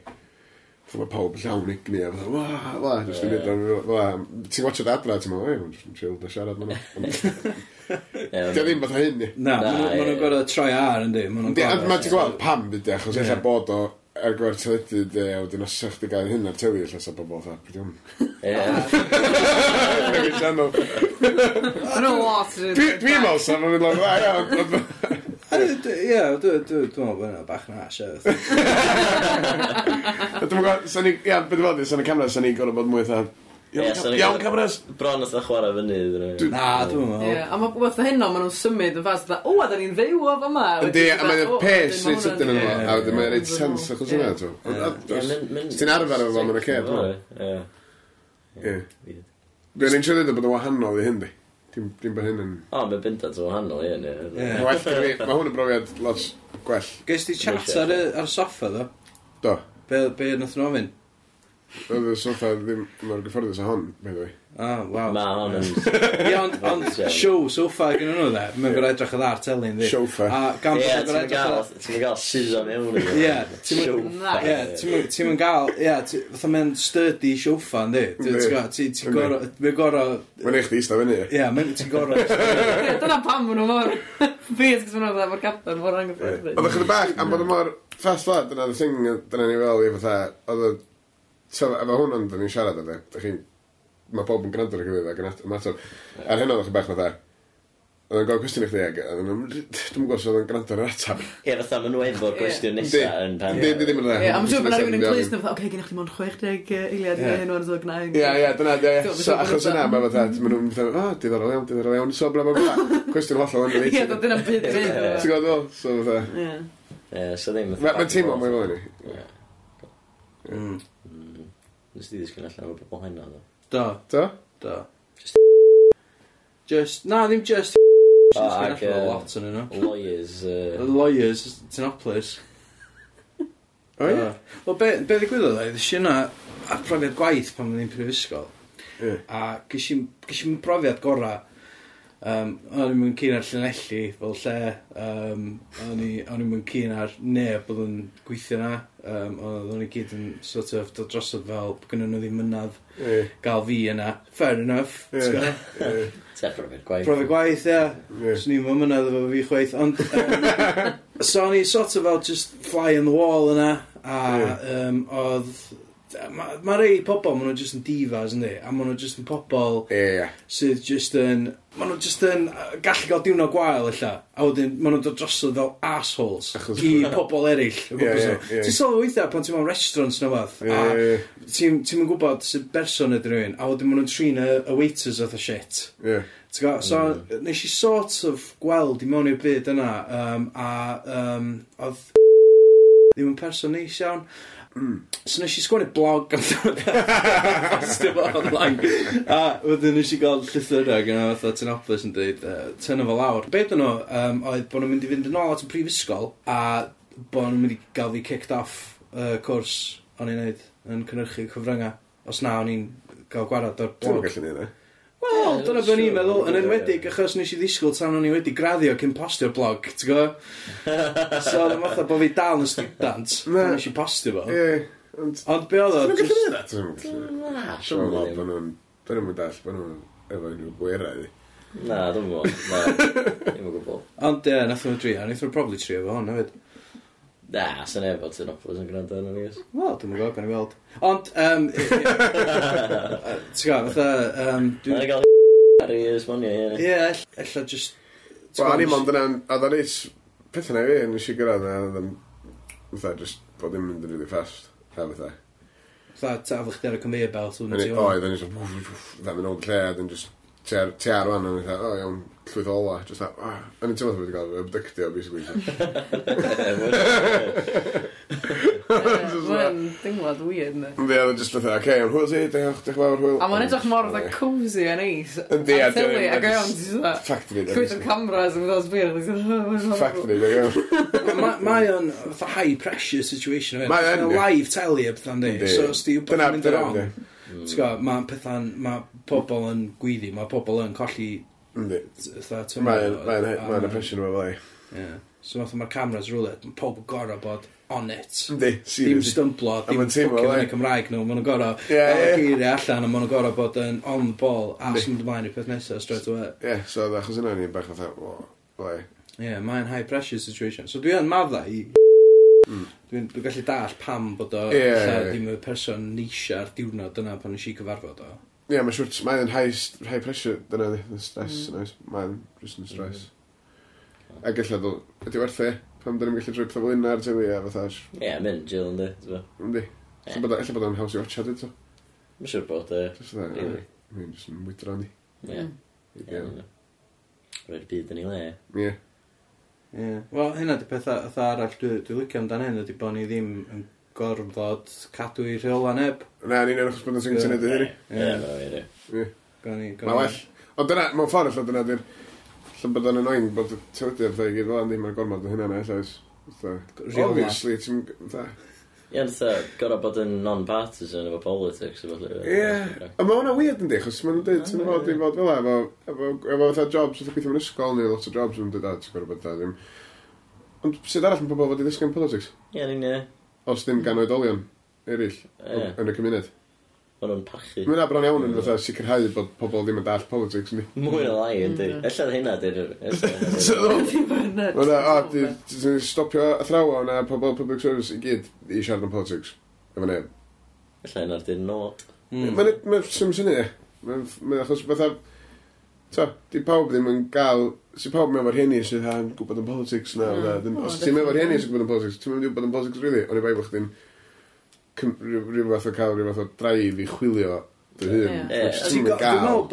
Fytha mae pawb llawn igni a fatha, wa, wa, jyst yn mynd o'n, Ti'n watch o adra, ti'n meddwl, ei, jyst yn chill da siarad ma'n Dio ddim fatha hyn ni. Na, maen nhw'n gorau troi ar yndi, maen nhw'n gorau. Mae ti'n gweld pam byd, achos eich bod o ar gwaer teledu de, a wedyn os ych chi gael hyn ar tewi, lle sa bobl dda, pryd o'n. Ie. Yn y lot. Dwi'n meddwl sef yn mynd o'n dda. Ie, dwi'n meddwl bod yna bach na siarad. Dwi'n meddwl, sa'n i, ia, beth yw'n sa'n i camera, sa'n i gorau bod mwy eitha Iawn cameras? Bron oedd chwarae fyny iddyn nhw. Na, dwi'n meddwl. A mae wrth hynno, maen nhw'n symud yn fas, o, a da ni'n fyw o fa ma. Yndi, a mae'n pes reit sydyn yn yma, a wedyn mae'n reit sens achos hwnna, ti'n. Ti'n arfer efo fo, mae'n y cef. Ie. Dwi'n ein siarad bod yn wahanol i hyn, di. Dim bod hyn yn... O, mae bendant yn wahanol i hyn, ie. Mae hwn yn brofiad lot gwell. Gais ti chat ar, ar soffa, ddo? Do. Be, be nath nhw ofyn? Oedd y soffa ddim mor gyfforddus a hon, by the way. Oh, wow. Ma hon yn... Ie, ond- ond show sofa gen nhw, dde. Mae'n gorau edrych yn dda'r telyn, ddi. Sofa. A gan Ie, bod ti'n yn gorau edrych yn gael, ti'n gael scissor mewn iddo. Ie, ti'n- Siopa. Ie, ti'm yn- ti'm yn gael, ie, ti- fatha mae'n sturdy sofa, yndi? Ti- Yndi. ti'n gwbod, ti- ti'n Yndi. gor'o- mae'n gorau... Mae'n eich di eistedd fyny. ie, mae'n- ti'n gorau... Ie, Dyna pam maen nhw mor... Fies, gos maen nhw mor gadael, mor Oedd angyffredin. chydig bach, am bod o mor fast lad, dyna the thing, dyna ni fel i fatha, oedd o... t'o', Efo hwn ond, dyn ni'n siarad o fe, dych chi'n mae pob yn gwrando ar y gyfeiriad ac yn at ymateb. Ar hynny oedd chi'n bach fatha, Oedd yn gofyn cwestiwn i chdi ag, dwi'n gwybod os oedd yn gwrando ar yr atab. Ie, fatha maen nhw efo'r cwestiwn nesaf yn pan. Di, di, ddim yn dda. Ie, am siŵr bod rhywun yn clis na fatha, oce, gennych chi mwyn 60 eiliad i hyn o'n ddod gnaen. Ie, ie, dyna, ie. So, achos yna, mae fatha, maen nhw'n fatha, o, diddorol iawn, diddorol iawn, so, bla, bla, bla. Cwestiwn hollol yn dweud. Ie, dyna byd. Ti'n gwybod, so, fatha. Ie, so ddim. Mae'n teimlo, mae'n fel hynny. Mm. Mm. Nes di ddisgyn allan o'r bobl hynna, ddo. Do. Do? Do. Just Just, na, ddim just Oh, ac, uh, lot yn yno. Lawyers. Uh... Lawyers, tynoplis. O oh, ie? Wel, be, be ddigwyddodd oedd, ys yna a profiad gwaith pan oedd ni'n prifysgol. Yeah. A gysim, gysim brofiad gorau Um, o'n i'n mynd cyn ar Llanelli fel lle, um, o'n i'n mynd cyn ar neb oedd yn gweithio na, um, o'n i gyd yn sort of dod drosodd fel bod gynnu nhw ddim mynadd yeah. gael fi yna. Fair enough. Yeah. Yeah. Ta brofiad gwaith. Brofiad gwaith, ie. Yeah. Swn i'n mynydd efo fi chwaith. Ond, um, so o'n i sort of fel just fly on the wall yna, a um, oedd mae ma rei pobl, maen nhw just yn divas ynddi? a maen nhw just yn pobl Ie, ie. sydd just yn, maen nhw just yn uh, gallu cael diwrnod gwael illa, a wedyn maen nhw'n dod drosodd fel assholes Achos- i pobl eraill. o gwmpas Ie, nhw. ie. Ti'n sylwi weithiau pan ti'n mewn restaurants na fath, Ie, ie, ie. a ti'n ti'n gwybod sy'n berson ydyn rhywun, a wedyn maen nhw'n trin y, y waiters oedd y shit. Ie. Ti'n gwbo? So, mm. nes i sort of gweld i mewn i'r byd yna, um, a um, oedd ddim yn person neis iawn. Mm. So nes i sgwennu blog am postio fo online. A wedyn nes i gael llythyrra gen o fatha Tynopus yn dweud, uh, tynnu fo lawr. Be dyn nhw um, oedd bod nhw'n mynd i fynd yn ôl at y prifysgol a bod nhw'n mynd i gael fi kicked off uh, cwrs o'n i'n neud yn cynrychu cyfryngau. Os na, o'n i'n gael gwarad o'r blog. Dwi'n gallu neud e. Wel, dyna be o'n i'n meddwl, yn enwedig achos nes i ddisgwyl tan o'n i wedi graddio cyn postio'r blog, ti'n gwybod? So, oedd fatha bod fi dal yn student, pan nes i postio fo. Ie, ond... Ond be oedd o? Dwi'n gallu neud at hwnnw. Siw'n gwybod bod nhw'n... Dwi'n mwyn dall, bod nhw'n efo unrhyw gwerau. Na, dwi'n gwybod. Na, dwi'n gwybod. Ond ie, nath o'n drio, nath o'n probably trio fo hwn, hefyd. Na, sy'n neb bod Tynopoulos yn gwrando arno ni. Wel, dwi'n gwybod, gan i weld. Ond, um, ti'n gwybod, fatha... Um, dwi'n gael ar i esbonio hyn. Ie, ella just... Wel, o'n i mond yna, a dda neis pethau na fi, nes i gyrraedd na, fatha, just bod ddim mynd yn rili fast, a fatha. Fatha, ta, fo chdi ar y conveyor belt, o'n i ti o'n. Oedd, o'n i just, fatha, mynd o'n lle, a dyn just ti ar wan, yn i'n o iawn, llwyth ola, just that, oh, o'n i'n teimlo wedi cael abductio, basically. Mae'n dynglad weird, ne? Ie, oedd just fatha, oce, o'n hwyl ti, diolch, diolch fawr, hwyl. A mae'n edrych mor fatha cozy a neis. Yndi, a dyna. A gael, ti'n dda. Fact fi, Cwyth o'r cameras, yn fydda'n sbir. Fact fi, da gael. Mae o'n fatha high pressure situation. Mae o'n live telly, a bethau'n di. So, os di wbeth yn mynd yn wrong. Ti'n gwybod, mae pethau'n, mae pobl yn gwyddi, mae pobl yn colli... Yndi. Mae'n impression o'r fai. Ie. So fatha mae'r cameras rwle, mae pob yn gorau bod on it. Yndi, seriously. Dim stymblo, dim ffocin yn y Cymraeg nhw, maen nhw'n gorau yeah, yeah. geiriau allan a maen nhw'n gorau bod yn on the ball a sy'n ymlaen i'r peth nesaf straight away. Ie, yeah, so e, chos yna ni'n bach fatha, o, Ie, yeah, mae'n high pressure situation. So dwi yn madda i... Mm. Dwi'n dwi gallu dall pam bod o yeah, yeah, yeah. ddim y person neisia'r diwrnod yna pan nes i cyfarfod o. Ie, mae'n siwrt, mae'n high, high pressure, dyna di, ni, stress mm. yna, mae'n just yn stress. Mm. A gallai ddol, ydy werth e, pam dyn ni'n gallu drwy pethau fel un ar tewi a fatha... Ie, yeah, mynd jail ynddi, ti'n fawr. Ynddi. Alla bod o'n haws i watcha, dyn to. Mae'n siwr bod e. Just dda, really. Mae'n just yn mwydra ni. Ie. Mm. Rwy'r byd yn ei le. Ie. Ie. Wel, hynna di pethau arall, dwi'n licio amdan hyn, ydy bod ni ddim yn gorfod cadw i rheola neb. Na, ni'n edrych bod yn sy'n syniad i hynny. Ie, ie, ie. Mae well. Ond dyna, mewn ffordd allan dyna di'r... Llan bod yn annoying bod y teledu ar ddeg gyd fel ddim yn gormod o hynna na ellais. Obviously, ti'n... Ie, dda, gorau bod yn non-partisan efo politics efo lle. Ie, a mae hwnna weird yn di, chos maen nhw'n dweud, ti'n fod i fod fel efo, efo, efo, efo jobs, efo gweithio mewn ysgol, neu lot o jobs yn dweud, a ti'n gorau bod da, ddim. Ond sydd arall mae pobl fod i ddysgu yn politics? Ie, ni'n ie. Os ddim gan oedolion eraill Ie. yn y cymuned. O'n nhw'n pachu. Mae'n abron iawn yn fatha sicrhau bod pobl ddim yn dall politics ni. Mwy o lai yn dweud. Ella hynna dweud ella hynna Mae'n o, di- ti'n stopio athrawa na pobl public service i gyd i siarad am politics. Efo neb. Ella hynna dweud nod. Mae'n mae'n sy'n syni e. Mae'n achos fatha... Ta, di pawb ddim yn gael Si pawb mewn fo'r hynny sydd yn gwybod yn politics na. Mm. Os ti'n mewn fo'r hynny sydd yn gwybod yn politics, ti'n mewn gwybod yn politics rydw ond i bai bod chdi'n rhyw fath o cael rhyw fath o draif i chwilio dy hun. Dwi'n meddwl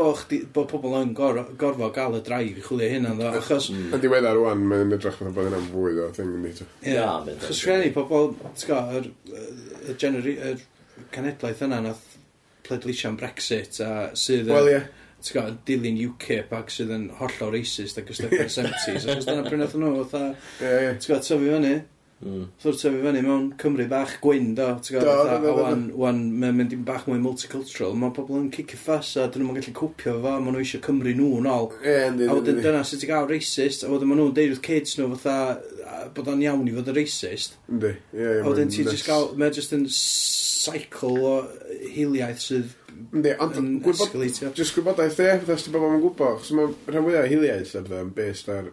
bod pobl yn gorfod gael y draif i chwilio hynna. Achos... Mm. Yn diweddar rwan, mae'n edrych fatha bod yna'n fwy o thing yn dito. Ie, chos rhenni pobl, ti'n y generaeth yna nath pleidleisio am Brexit a sydd... Wel, ie. Yeah ti'n gwybod, dilyn UKIP ac sydd yn hollol racist ac ystod 70s, ac os dyna pryn nhw, fatha, ti'n gwybod, tyfu fyny. Mm. Sort tyfu fyny mewn Cymru bach gwyn, do. Ti'n do a wan, wan mae'n mynd i'n bach mwy multicultural. Mae pobl yn cicio ffas a dyn nhw'n gallu cwpio fo, maen nhw eisiau Cymru nhw yn ôl. A wedyn dyna sydd ti'n gael racist, a wedyn maen nhw'n deud wrth kids nhw fatha bod o'n iawn i fod yn racist. Ynddi, ie, ie. A wedyn ti'n just gael, mae'n just yn cycle o hiliaeth sydd Ynddi, ond gwybod, jyst gwybodaeth e, fyddas ti bobl yn gwybod, chos mae rhan fwyaf hiliaeth yn based ar,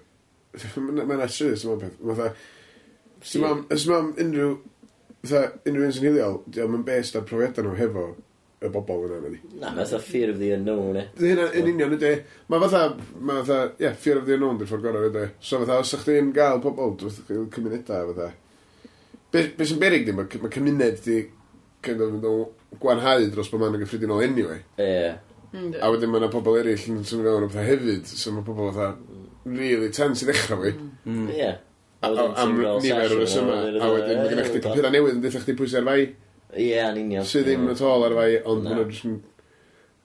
mae'n atrys, mae'n peth, Os mam, os mam unrhyw, fatha, unrhyw un sy'n hiliol, diolch yn based ar profiadau nhw hefo y bobl yna, ydy. Na, mae fatha fear of the unknown, e. Dwi hynna, yn union, ydy. Mae fatha, mae fatha, ie, yeah, fear of the unknown, dwi'n ffordd gorau, ydy. So fatha, os ych chi'n gael pobl, dwi'n cymunedau, fatha. Be, be sy'n berig di, mae ma cymuned di kind of, gwanhau dros bod ma'n gyffredinol anyway. Ie. A wedyn mae yna pobl eraill yn symud mewn o pethau hefyd, so mae pobl fatha, really tense i ddechrau fi. Ie. Mm. Yeah am nifer o'r resymau. A wedyn mae gennych chi papurau newydd yn dweud chdi pwysau ar fai. Ie, yn union. Sydd ddim at all ar fai, ond mae nhw'n jyst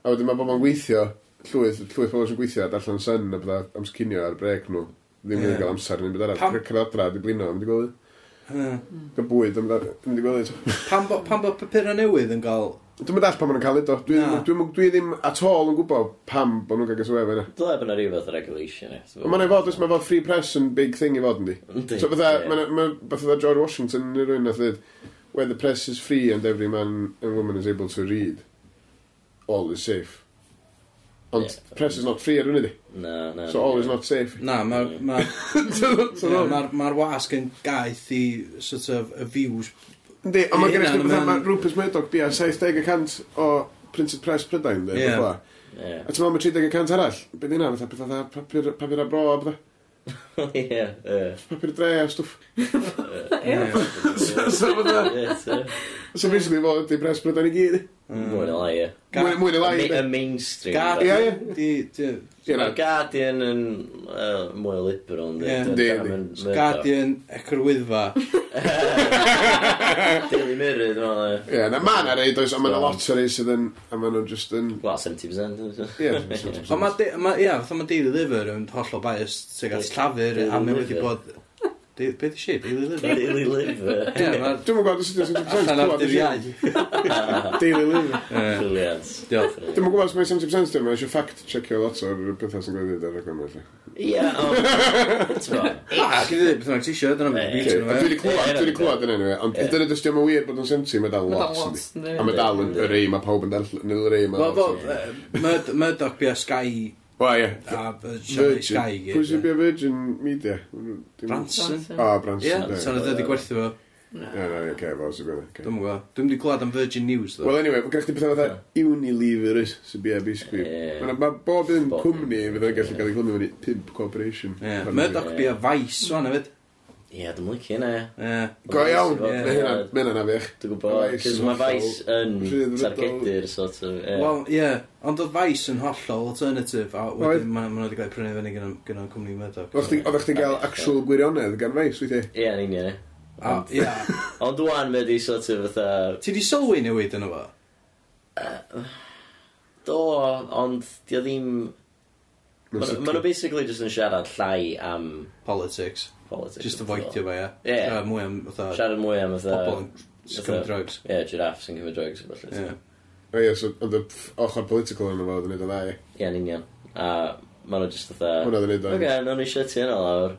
A wedyn mae bobl yn gweithio, llwyth, llwyth bobl sy'n gweithio, darllen syn a bydda amscinio ar brec nhw. Ddim yn cael amser, yn byd arall. Cynadra, di blino, am di gweld. E. Gael bwyd, am di gweld. E. Pam bod papurau newydd yn cael Dwi'n meddwl pan maen nhw'n cael edo. Dwi, no. dwi, dwi, dwi ddim at all yn gwybod pam bod nhw'n cael gysw efo yna. Dyle bod yna rhyw fath o regulation. Eh, mae'n ei fod, mae fod free press yn big thing i fod yn di. So bydda, yeah. mae'n beth oedd George Washington yn rhywun nath dweud, where the press is free and every man and woman is able to read, all is safe. Ond yeah, press is not free ar hynny di. No, no. So all is not safe. Na, mae'r ma, ma, yeah, ma, ma wasg yn gaeth i sort of y views Yndi, ond mae gennych chi fatha, mae Rupert Murdoch bia 70% o printed press Prydain, dde, yeah. fatha. Yeah. A ti'n meddwl mae 30% arall, beth yna, fatha fatha papur, papur a bro, beth. Ie, ie. Papur dre a stwff. Ie. So fatha, so basically fo ydi press Prydain i gyd. Mm. Mwy na lai, ie. Mwy na lai. Y mainstream. Guardian. Ie, Mae Guardian yn mwy liberal, ynddi. Guardian, ecorwyddfa. Daily Mirror, dwi'n meddwl. Ie, na ma na reid oes, a ma na lot o reis sydd yn, a ma nhw'n just yn... Wel, 70%. Ie, 70%. Ond ma, ie, fatha ma Daily Liver yn hollol biased, sy'n gael llafur, a mi wedi bod Beth i si? Daily Liver? Daily Liver. Dwi'n gwybod os ydy'n sense. Allan o'r diriau. Daily Liver. Brilliant. Diolch. Dwi'n gwybod os mae'n sense sense dim, eisiau fact checkio lot o'r bethau sy'n gwneud ar y gwmryd. Ie, o. A, gyd i beth mae'n tisio, dyna mae'n byd yn Dwi wedi clywed, dwi wedi clywed yn enw, e, ond dyna dys diolch wir bod yn sense, mae dal lot. A mae dal yn yr ei, mae pawb yn dal yn yr ei. Mae Murdoch Bia Sky Wel, ie. A Shanghai Sky i gyd. Pwy sy'n bia Virgin Media? Branson. O, Branson. Ie, sa'n oedd wedi gwerthu fo. Ie, na, ie, okay, fel sy'n gwneud. Dwi'n gwybod. Dwi'n wedi gwlad am Virgin News, ddo. Wel, anyway, mae gennych chi pethau fatha Unilever is, sy'n bia basically. Mae bob un cwmni fydd yn gallu cael ei glwmio fyny Pimp Corporation. Ie, Murdoch bia Vice, o'n hefyd. Ie, dwi'n licio hynna, ie. Go iawn, mae hynna, mae hynna'n afiach. Dwi'n gwybod, cys mae Vice yn targedu'r sort of, ie. Wel, ie, ond oedd Vice yn hollol alternative, a wedyn maen nhw wedi cael prynu fyny gan o'n cwmni Murdoch. Oeddech chdi'n cael actual gwirionedd gan Vice, wyt ti? Ie, yn union, ie. Ond dwi'n mynd i sort of fatha... Ti di sylwi newid yn o fo? Do, ond di o ddim... Mae nhw basically just yn siarad llai am Politics. politics. Just avoidio fo, ia. Ie. Siarad Mwy am, fatha, Siarad mwy am pobl yn cymryd drugs. Ie, giraffes yn cymryd drugs a falle. Ie. Ie. O ie, so oedd y pff- ochr political yn yma yn neud yn dda ie. Ie, yn union. A ma' nhw just fatha... Hwnna oedd yn neud yn Oce, dda. nawn ni shit hyn o lawr.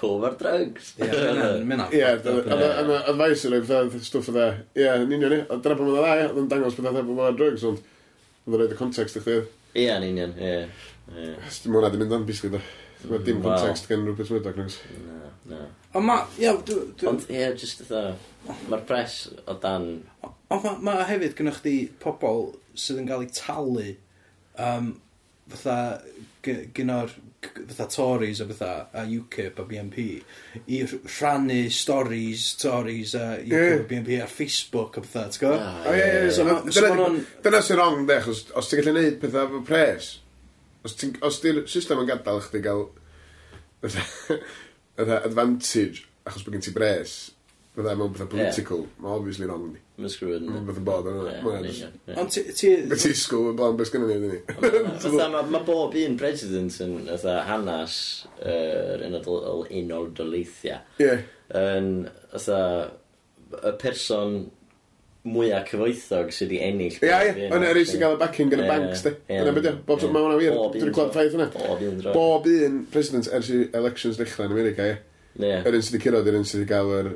Pob ar drugs. Ie, mae'n- mae'n Ie, a ma' advice yn rhaid stwff o dda. Ie, yn union ni. Ond dyna pan mae'n dda ie. oedd yn dangos beth oedd yn drugs, ond oedd yn rhaid y context i chdi. Ie, yn union, ie. Mae hwnna di mynd am bisgwyd o. Mae mm, dim context gen rhywbeth sy'n edrych nes. Na, na. Ond ma, ia, Ond ie, jyst ytho, mae'r pres o dan... Ond ma, ma hefyd gynnwch chi pobl sydd yn cael eu talu um, fatha gyno'r fatha Tories a fatha a UKIP a BNP i rhannu stories Tories a UKIP yeah. a BNP ar Facebook a fatha, ti'n gwybod? Ah, oh, dyna sy'n wrong de, os ti'n gallu neud pethau fy pres, Os ti'n... Os di'r system yn gadael chdi gael... Ydda advantage, achos bod gen ti bres, fydda mewn bydda political, yeah. mae obviously wrong ni. Mae'n sgrwyd yn... Mae'n bod yn... Ond ti... Be ti sgw, yn blaen, beth gynnu ni, dyn ni. Mae bob un president yn ydda hanas yr unol doleithiau. Ie. Yn ydda y person mwyaf cyfoethog sydd wedi ennill. Ia, ia, yna er sy'n gael y backing gan y banks, di. Yna beth bob tro, mae hwnna wir, dwi'n gweld ffaith yna. Bob un president ers i elections ddechrau yn America, ia. Yr un sydd wedi cyrraedd, yr un sydd wedi gael yr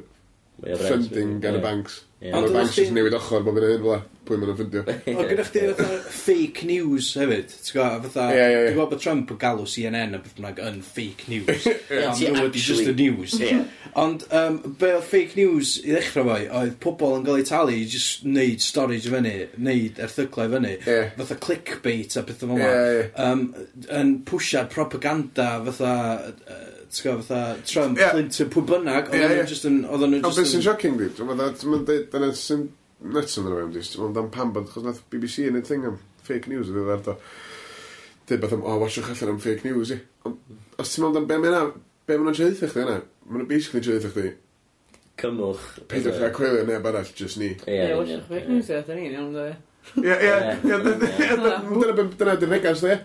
funding gan y banks. Ond y banks sydd newid ochr bob yn hyn, fel pwy maen nhw'n ffundio. O, gyda chdi fatha fake news hefyd, ti'n gwybod, fatha, yeah, yeah, yeah. dwi'n gwybod bod Trump yn galw CNN a beth bynnag yn fake news. yeah, ti actually. just the news. Yeah. Ond, um, be oedd fake news i ddechrau fo, oedd pobl yn cael ei talu i just neud storage fyny, neud erthyglau fyny, yeah. fatha clickbait a beth yma. Yeah, yeah. Um, yn pwysiad propaganda fatha... Uh, ti'n gwybod, fatha Trump, yeah. Clinton, pwy bynnag, oedden yeah, yeah. nhw just yn... Oedden nhw just yn... O, beth yn... shocking di? Dyna sy'n nuts yn rhywun, meddwl am pam bod, chos nath BBC yn ei thing am fake news yn e ddiddor do. Dyd beth am, o, watchwch allan am fake news i. Ond os ti'n meddwl am be mae'n be maen nhw'n treithio chdi yna? Maen basically basically treithio chdi. Cymwch. Peidiwch a cwelio neb arall, just ni. Ie, watchwch fake news i, da ni'n iawn, da. E? Ie, ie, ie, dyna dy'r negas, da.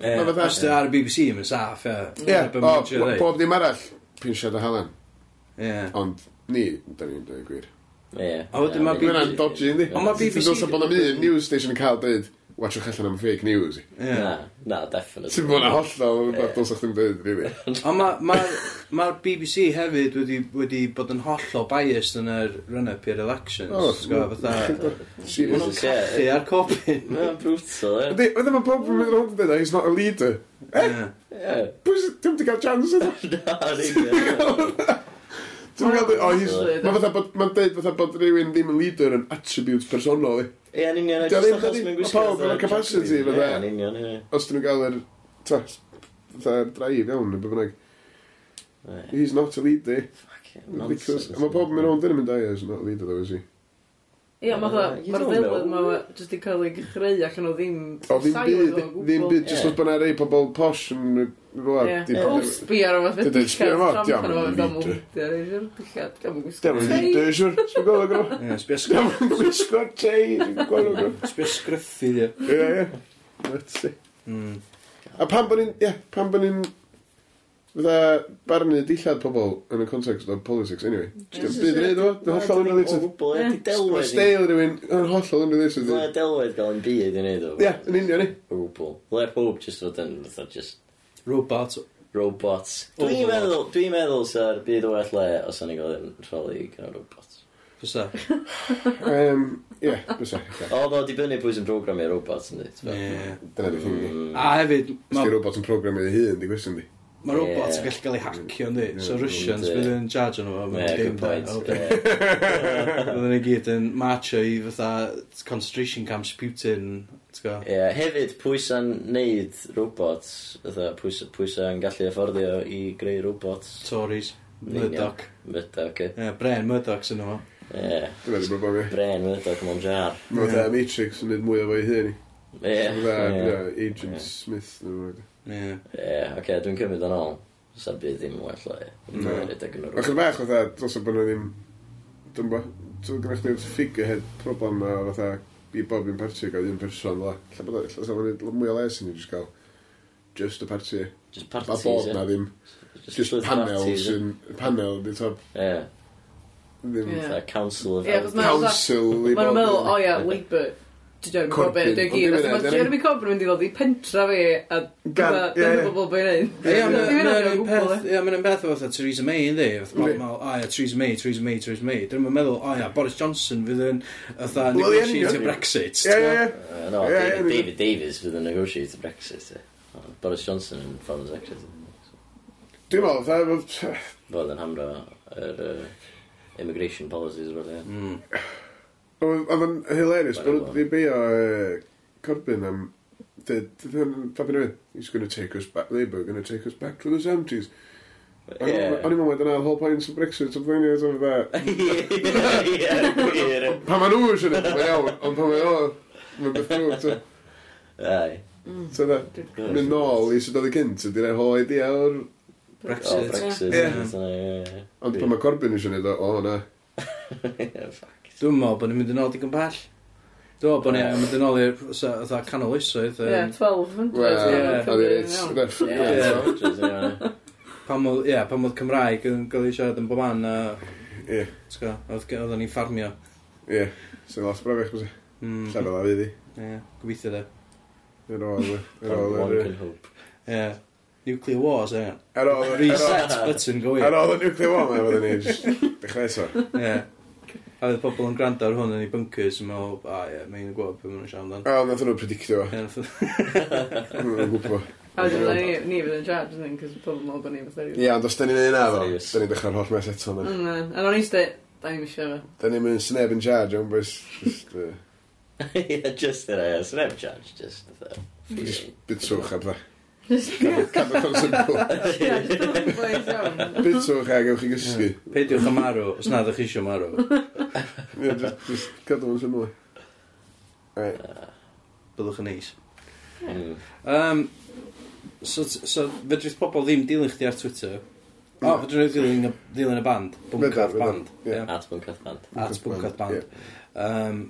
Os ti ar y BBC, mae'n saff, ie. Ie, o, bob dim arall, pinsiad a halan. Ie. Ond ni, da ni'n dweud gwir. Ie. A wedyn ma' BBC... Mae'n dodgy yndi. Ond ma' BBC... Ti'n dod bod am un news station yn cael dweud, watchwch allan am fake news. Na, na, definitely. Ti'n bod yn hollol, mae'n dod o'ch ddim dweud, rili. Ond mae'r ma, ma BBC hefyd wedi, wedi bod yn hollol biased yn yr run-up i'r elections. O, fatha... Mae'n nhw'n caffi ar copin. Mae'n brutal, ie. Wedyn mae pob yn mynd rownd yn dweud, he's not a leader. Ie. Eh? Pwy sy'n ddim wedi cael chance? Na, Dwi'n meddwl, o, he's... Mae fatha bod, mae'n deud fatha bod rhywun ddim yn leader yn attributes personol, i. Ie, yn union, just achos mae'n gwisgo. Pawb yn y capacity, fatha. Ie, yn union, ie. Os dyn nhw'n gael yr, ta, fatha, drive iawn, yn bynnag. He's not a leader. Fucking nonsense. Mae pob yn mynd o'n dyn yn mynd, he's not a leader, though, is he? Ia, mae fatha, mae'r ddelwedd ma jyst i cael ei chreu ac yn o ddim... O ddim byd, ddim byd, jyst oedd bod yna rei pobl posh yn... O, sbi ar o fath fe dillad, tramp ar o fath am o dillad, dillad, gam yn gwisgo siwr, sbi golwg o. Sbi asgriff. Gam yn gwisgo tei, golwg o. Ia. Ia, ia. Let's see. A pan bod ni'n, ia, pan bod ni'n Fydda barnu dillad pobl yn y context o politics, anyway. Dwi'n byd reid o, dwi'n hollol yn related. O gwbl, ydy delwedd. Steil rhywun yn hollol yn related. Mae delwedd gael yn byd yn neud o. Ie, yn union ni. O gwbl. Le pob jyst fod yn, fatha just... Robot. Robots. Dwi'n meddwl, dwi'n meddwl sa'r byd o well le os o'n i gael yn rholi gan robots. Fysa? um, Ie, yeah, fysa. Oedd o dibynnu pwy sy'n programu robots yn dweud. Ie. Dyna di ffingdi. Mm. A hefyd... Ysdi robot yn programu ei hun, di gwestiwn di. Mae robot yn gallu cael ei hacio, ynddi? Mm, so Russians fydd yn charge o'n nhw, mae'n dim da. Fydd yn gyd yn marcho i fatha concentration camps Putin. Ie, yeah, hefyd pwysa'n neud robots, fatha pwysa'n gallu afforddio i greu robots. Tories. Murdoch. Murdoch, ie. Yeah, Bren Murdoch sy'n nhw. Ie. Bren Murdoch, mae'n jar. Mae'n Matrix yn neud mwy o fo'i hyn. Ie. Agent Smith. Ie. Ie. Ie, oce, dwi'n cymryd yn ôl. Sa'n byd ddim yn well o e. Dwi'n redeg yn yr Achos bach, fatha, dros o bod nhw ddim... Dwi'n bo, dwi'n gynnwch chi'n figurehead problem na, fatha, i bob un parti gael un person, la. Lle bod o'n sa'n mwy o les i ni jyst gael just y parti. Just parties, Mae bod na ddim. Just panel sy'n... Panel, di top. Ie. Ddim. Council of... Council. i Mae nhw'n meddwl, o ia, Labour Dwi'n gwybod beth dwi'n gyd. Mae Jeremy Corbyn yn mynd i ddod i pentra fi a dwi'n gwybod beth i'n gwneud. Ie, mae'n peth o fatha Theresa May yn ddi. O ia, Theresa May, Theresa May, Theresa May. Dyn nhw'n meddwl, o ia, Boris Johnson fydd yn fatha negotiate Brexit. Ie, ie, ie. Uh, no, David Davies fydd yn negotiate Brexit. Boris Johnson yn foreign secretary. Dwi'n meddwl, fatha... Fodd yn hamro yr immigration policies. Mm. Oedd yn hilarious, bod nhw wedi beio Corbyn am... Papi nhw, he's going to take us back, Labour are going to take us back to the 70s. O'n i'n meddwl, dyna'r whole point of Brexit, o'n fwyni oedd o'n fydda. Pa ma nhw eisiau neud, mae'n iawn, ond pa ma nhw, mae'n beth nhw, Ai. Mm. So da, mynd nôl i sydd oedd y cynt, ydy'r e whole idea o'r... Brexit. Brexit. Ond pa ma Corbyn eisiau neud o, o hwnna. Fuck. Dwi'n meddwl bod ni'n mynd yn ôl digon bell. Dwi'n meddwl bod ni'n mynd yn ôl i'r fatha canol oesoedd. Ie, 1200. Ie, pan oedd, ie, pam oedd Cymraeg yn cael ei siarad yn bob man a... Ie. Oedd ni'n ffarmio. Ie, sy'n lot brafach, bwysig. Hmm. Llanol a fyddi. Ie, gobeithio de. Yn ôl, yn ôl. Ie. Nuclear wars, ie. Er ôl... Reset button, go i. Er ôl y nuclear war, mae'n fydden ni. Dechrau eto. Ie. A oedd pobl yn gwrando ar hwn yn ei bunkers yn meddwl, a ie, mae'n gwybod beth mae'n siarad amdan. A, nath nhw'n predictio. Ie, nath nhw'n gwybod. A wedyn ni, ni fydd yn siarad, ydyn, cos pobl yn meddwl bod ni'n fatheriw. Ie, ond os da ni'n ei wneud efo, da ni'n dechrau'r holl mes eto. Na, a o'n i'n eiste, da ni'n eisiau efo. Da ni'n mynd sneb yn charge, ond bwys... Ie, just yna, sneb charge, just... Just bitswch a bydda. Cadwch yn syml. Bitwch a gewch chi gysgu. Peidiwch am marw, os nad ydych chi eisiau marw. Ie, just cadw yn syml. Byddwch yn neis. Um, so, so fedrith pobl ddim dilyn chdi ar Twitter. O, oh, fedrwn nhw dilyn, dilyn y band. Bunkath Band. Yeah. At Bunkath Band. At Bwncath Band. Um,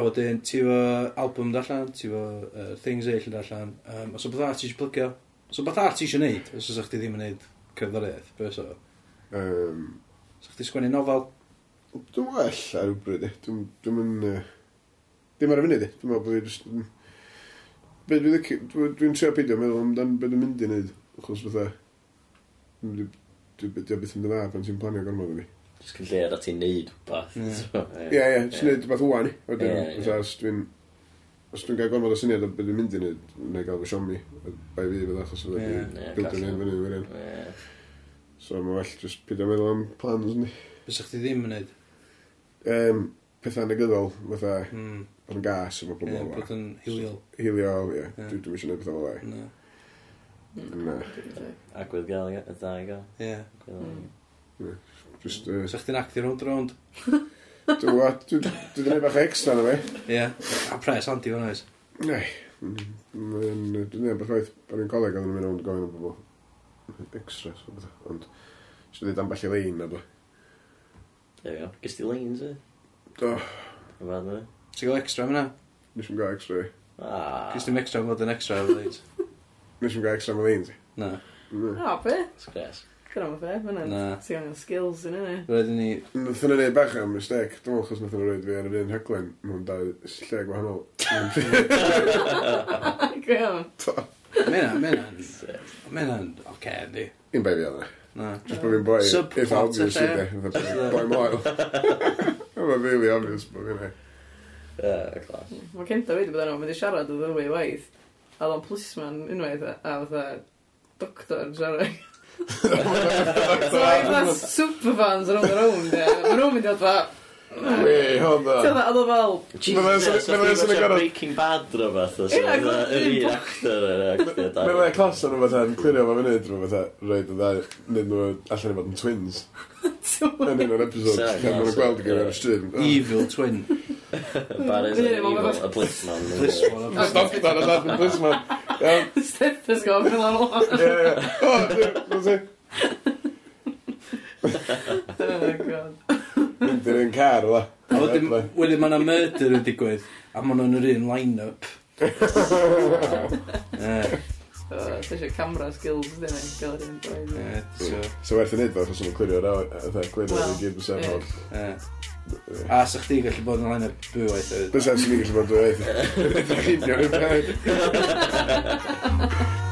A wedyn, ti fo album allan, ti fo uh, things eill yn allan. Um, os o beth arall ti eisiau plygio? Os o beth arall ti eisiau neud? Os oes chdi ddim yn neud cyfddoriaeth, be so? Um, os chdi sgwennu nofel? Dwi'n well ar rhywbryd, eh. dwi'n dwi yn... Dim ar y funud, eh. dwi'n meddwl bod dwi'n... Dwi'n trio peidio meddwl amdan beth dwi'n mynd i wneud, achos fatha... Dwi'n beth yn dda pan ti'n planio gormod o fi. Just cyn lleir a ti'n neud rhywbeth. Ie, ie, jyst neud bath wwan i. Wedyn, os dwi'n... Os dwi'n gael gormod o syniad o beth dwi'n mynd i neud, neu gael fy siomi, bai fi fydd achos fydda i bildio'n hyn fyny fyrin. So mae well just pyd meddwl am plans ni. Bys chdi ddim yn neud? Um, pethau negyddol, fatha, mm. bod yn gas efo pobl o'r Bod yn hiliol. Hiliol, ie. Dwi'n eisiau neud pethau o'r Na. Na. Agwedd gael, y dda i gael. Ie. Just, uh... So chdi'n actio rownd rownd? Dwi'n dwi gwneud bach extra na fi. Ie. A pres anti fo'n oes? Nei. Dwi'n gwneud bach oedd, ar un coleg oedden nhw'n mynd rownd gofyn o bobl. Extra, so beth. Ond, sy'n wedi ambell i lein na beth. Ie, ie. Gys ti lein, se? Do. Y fad na. Ti'n gael extra fyna? Ah. Nes i'n gael extra, ie. Ah. Gys ti'n extra fod yn extra, fe dweud? Nes i'n gael extra ma lein, Na. Na. O, be? Sgres. Gwna ma fe, fyna. Ti angen skills yn yna. Roedd ni... Nath yna neud bach am mistake. dwi'n meddwl chos nath yna roed fi ar yr un hyglen mewn dau lle gwahanol. Gwion. Mae'n mae'n... Mae'n oce, di. Un bai fi oedd e. Na. Just bod fi'n boi... Support y lle. Boi moel. Mae'n really obvious bod fi'n ei. Mm, mae Kenta wedi bod yno, mae wedi siarad o ddwy waith. A oedd o'n policeman unwaith a fatha doctor yn siarad. So, i fas superfans ar ôl yr own, ie. Mae nhw'n mynd i oedd Wei, hold on. Ti'n meddwl, fel... Jesus, oedd hi'n Breaking Bad rhywbeth. Ie, yr un actor yn actor. Mae'n meddwl clas o'n rhywbeth yn clirio fo fyny, rhywbeth roed yn ddau, nid nhw allan i fod yn twins. Yn un o'r episod, gan nhw'n gweld i gyda'r ar y stryd. Evil twin. Barry's an evil, a blissman. Blissman. Stop it, that's not blissman. Stethoscope yn ar ôl. Ie, ie. Oh, o, dwi'n... Oh, God. Mynd i'r un car, la. A wedyn, wedyn mae yna murder yn digwydd, a maen nhw'n yr un line-up. So, ti eisiau camera skills ddim yn gael yr un braidd. So, werth i wneud fel, chos o'n clirio'r clirio'r i gyd yn sefod. A sa chdi gallu bod yn line-up dwy waith? Bysa, swn i'n gallu bod yn dwy waith. Dwi'n chi'n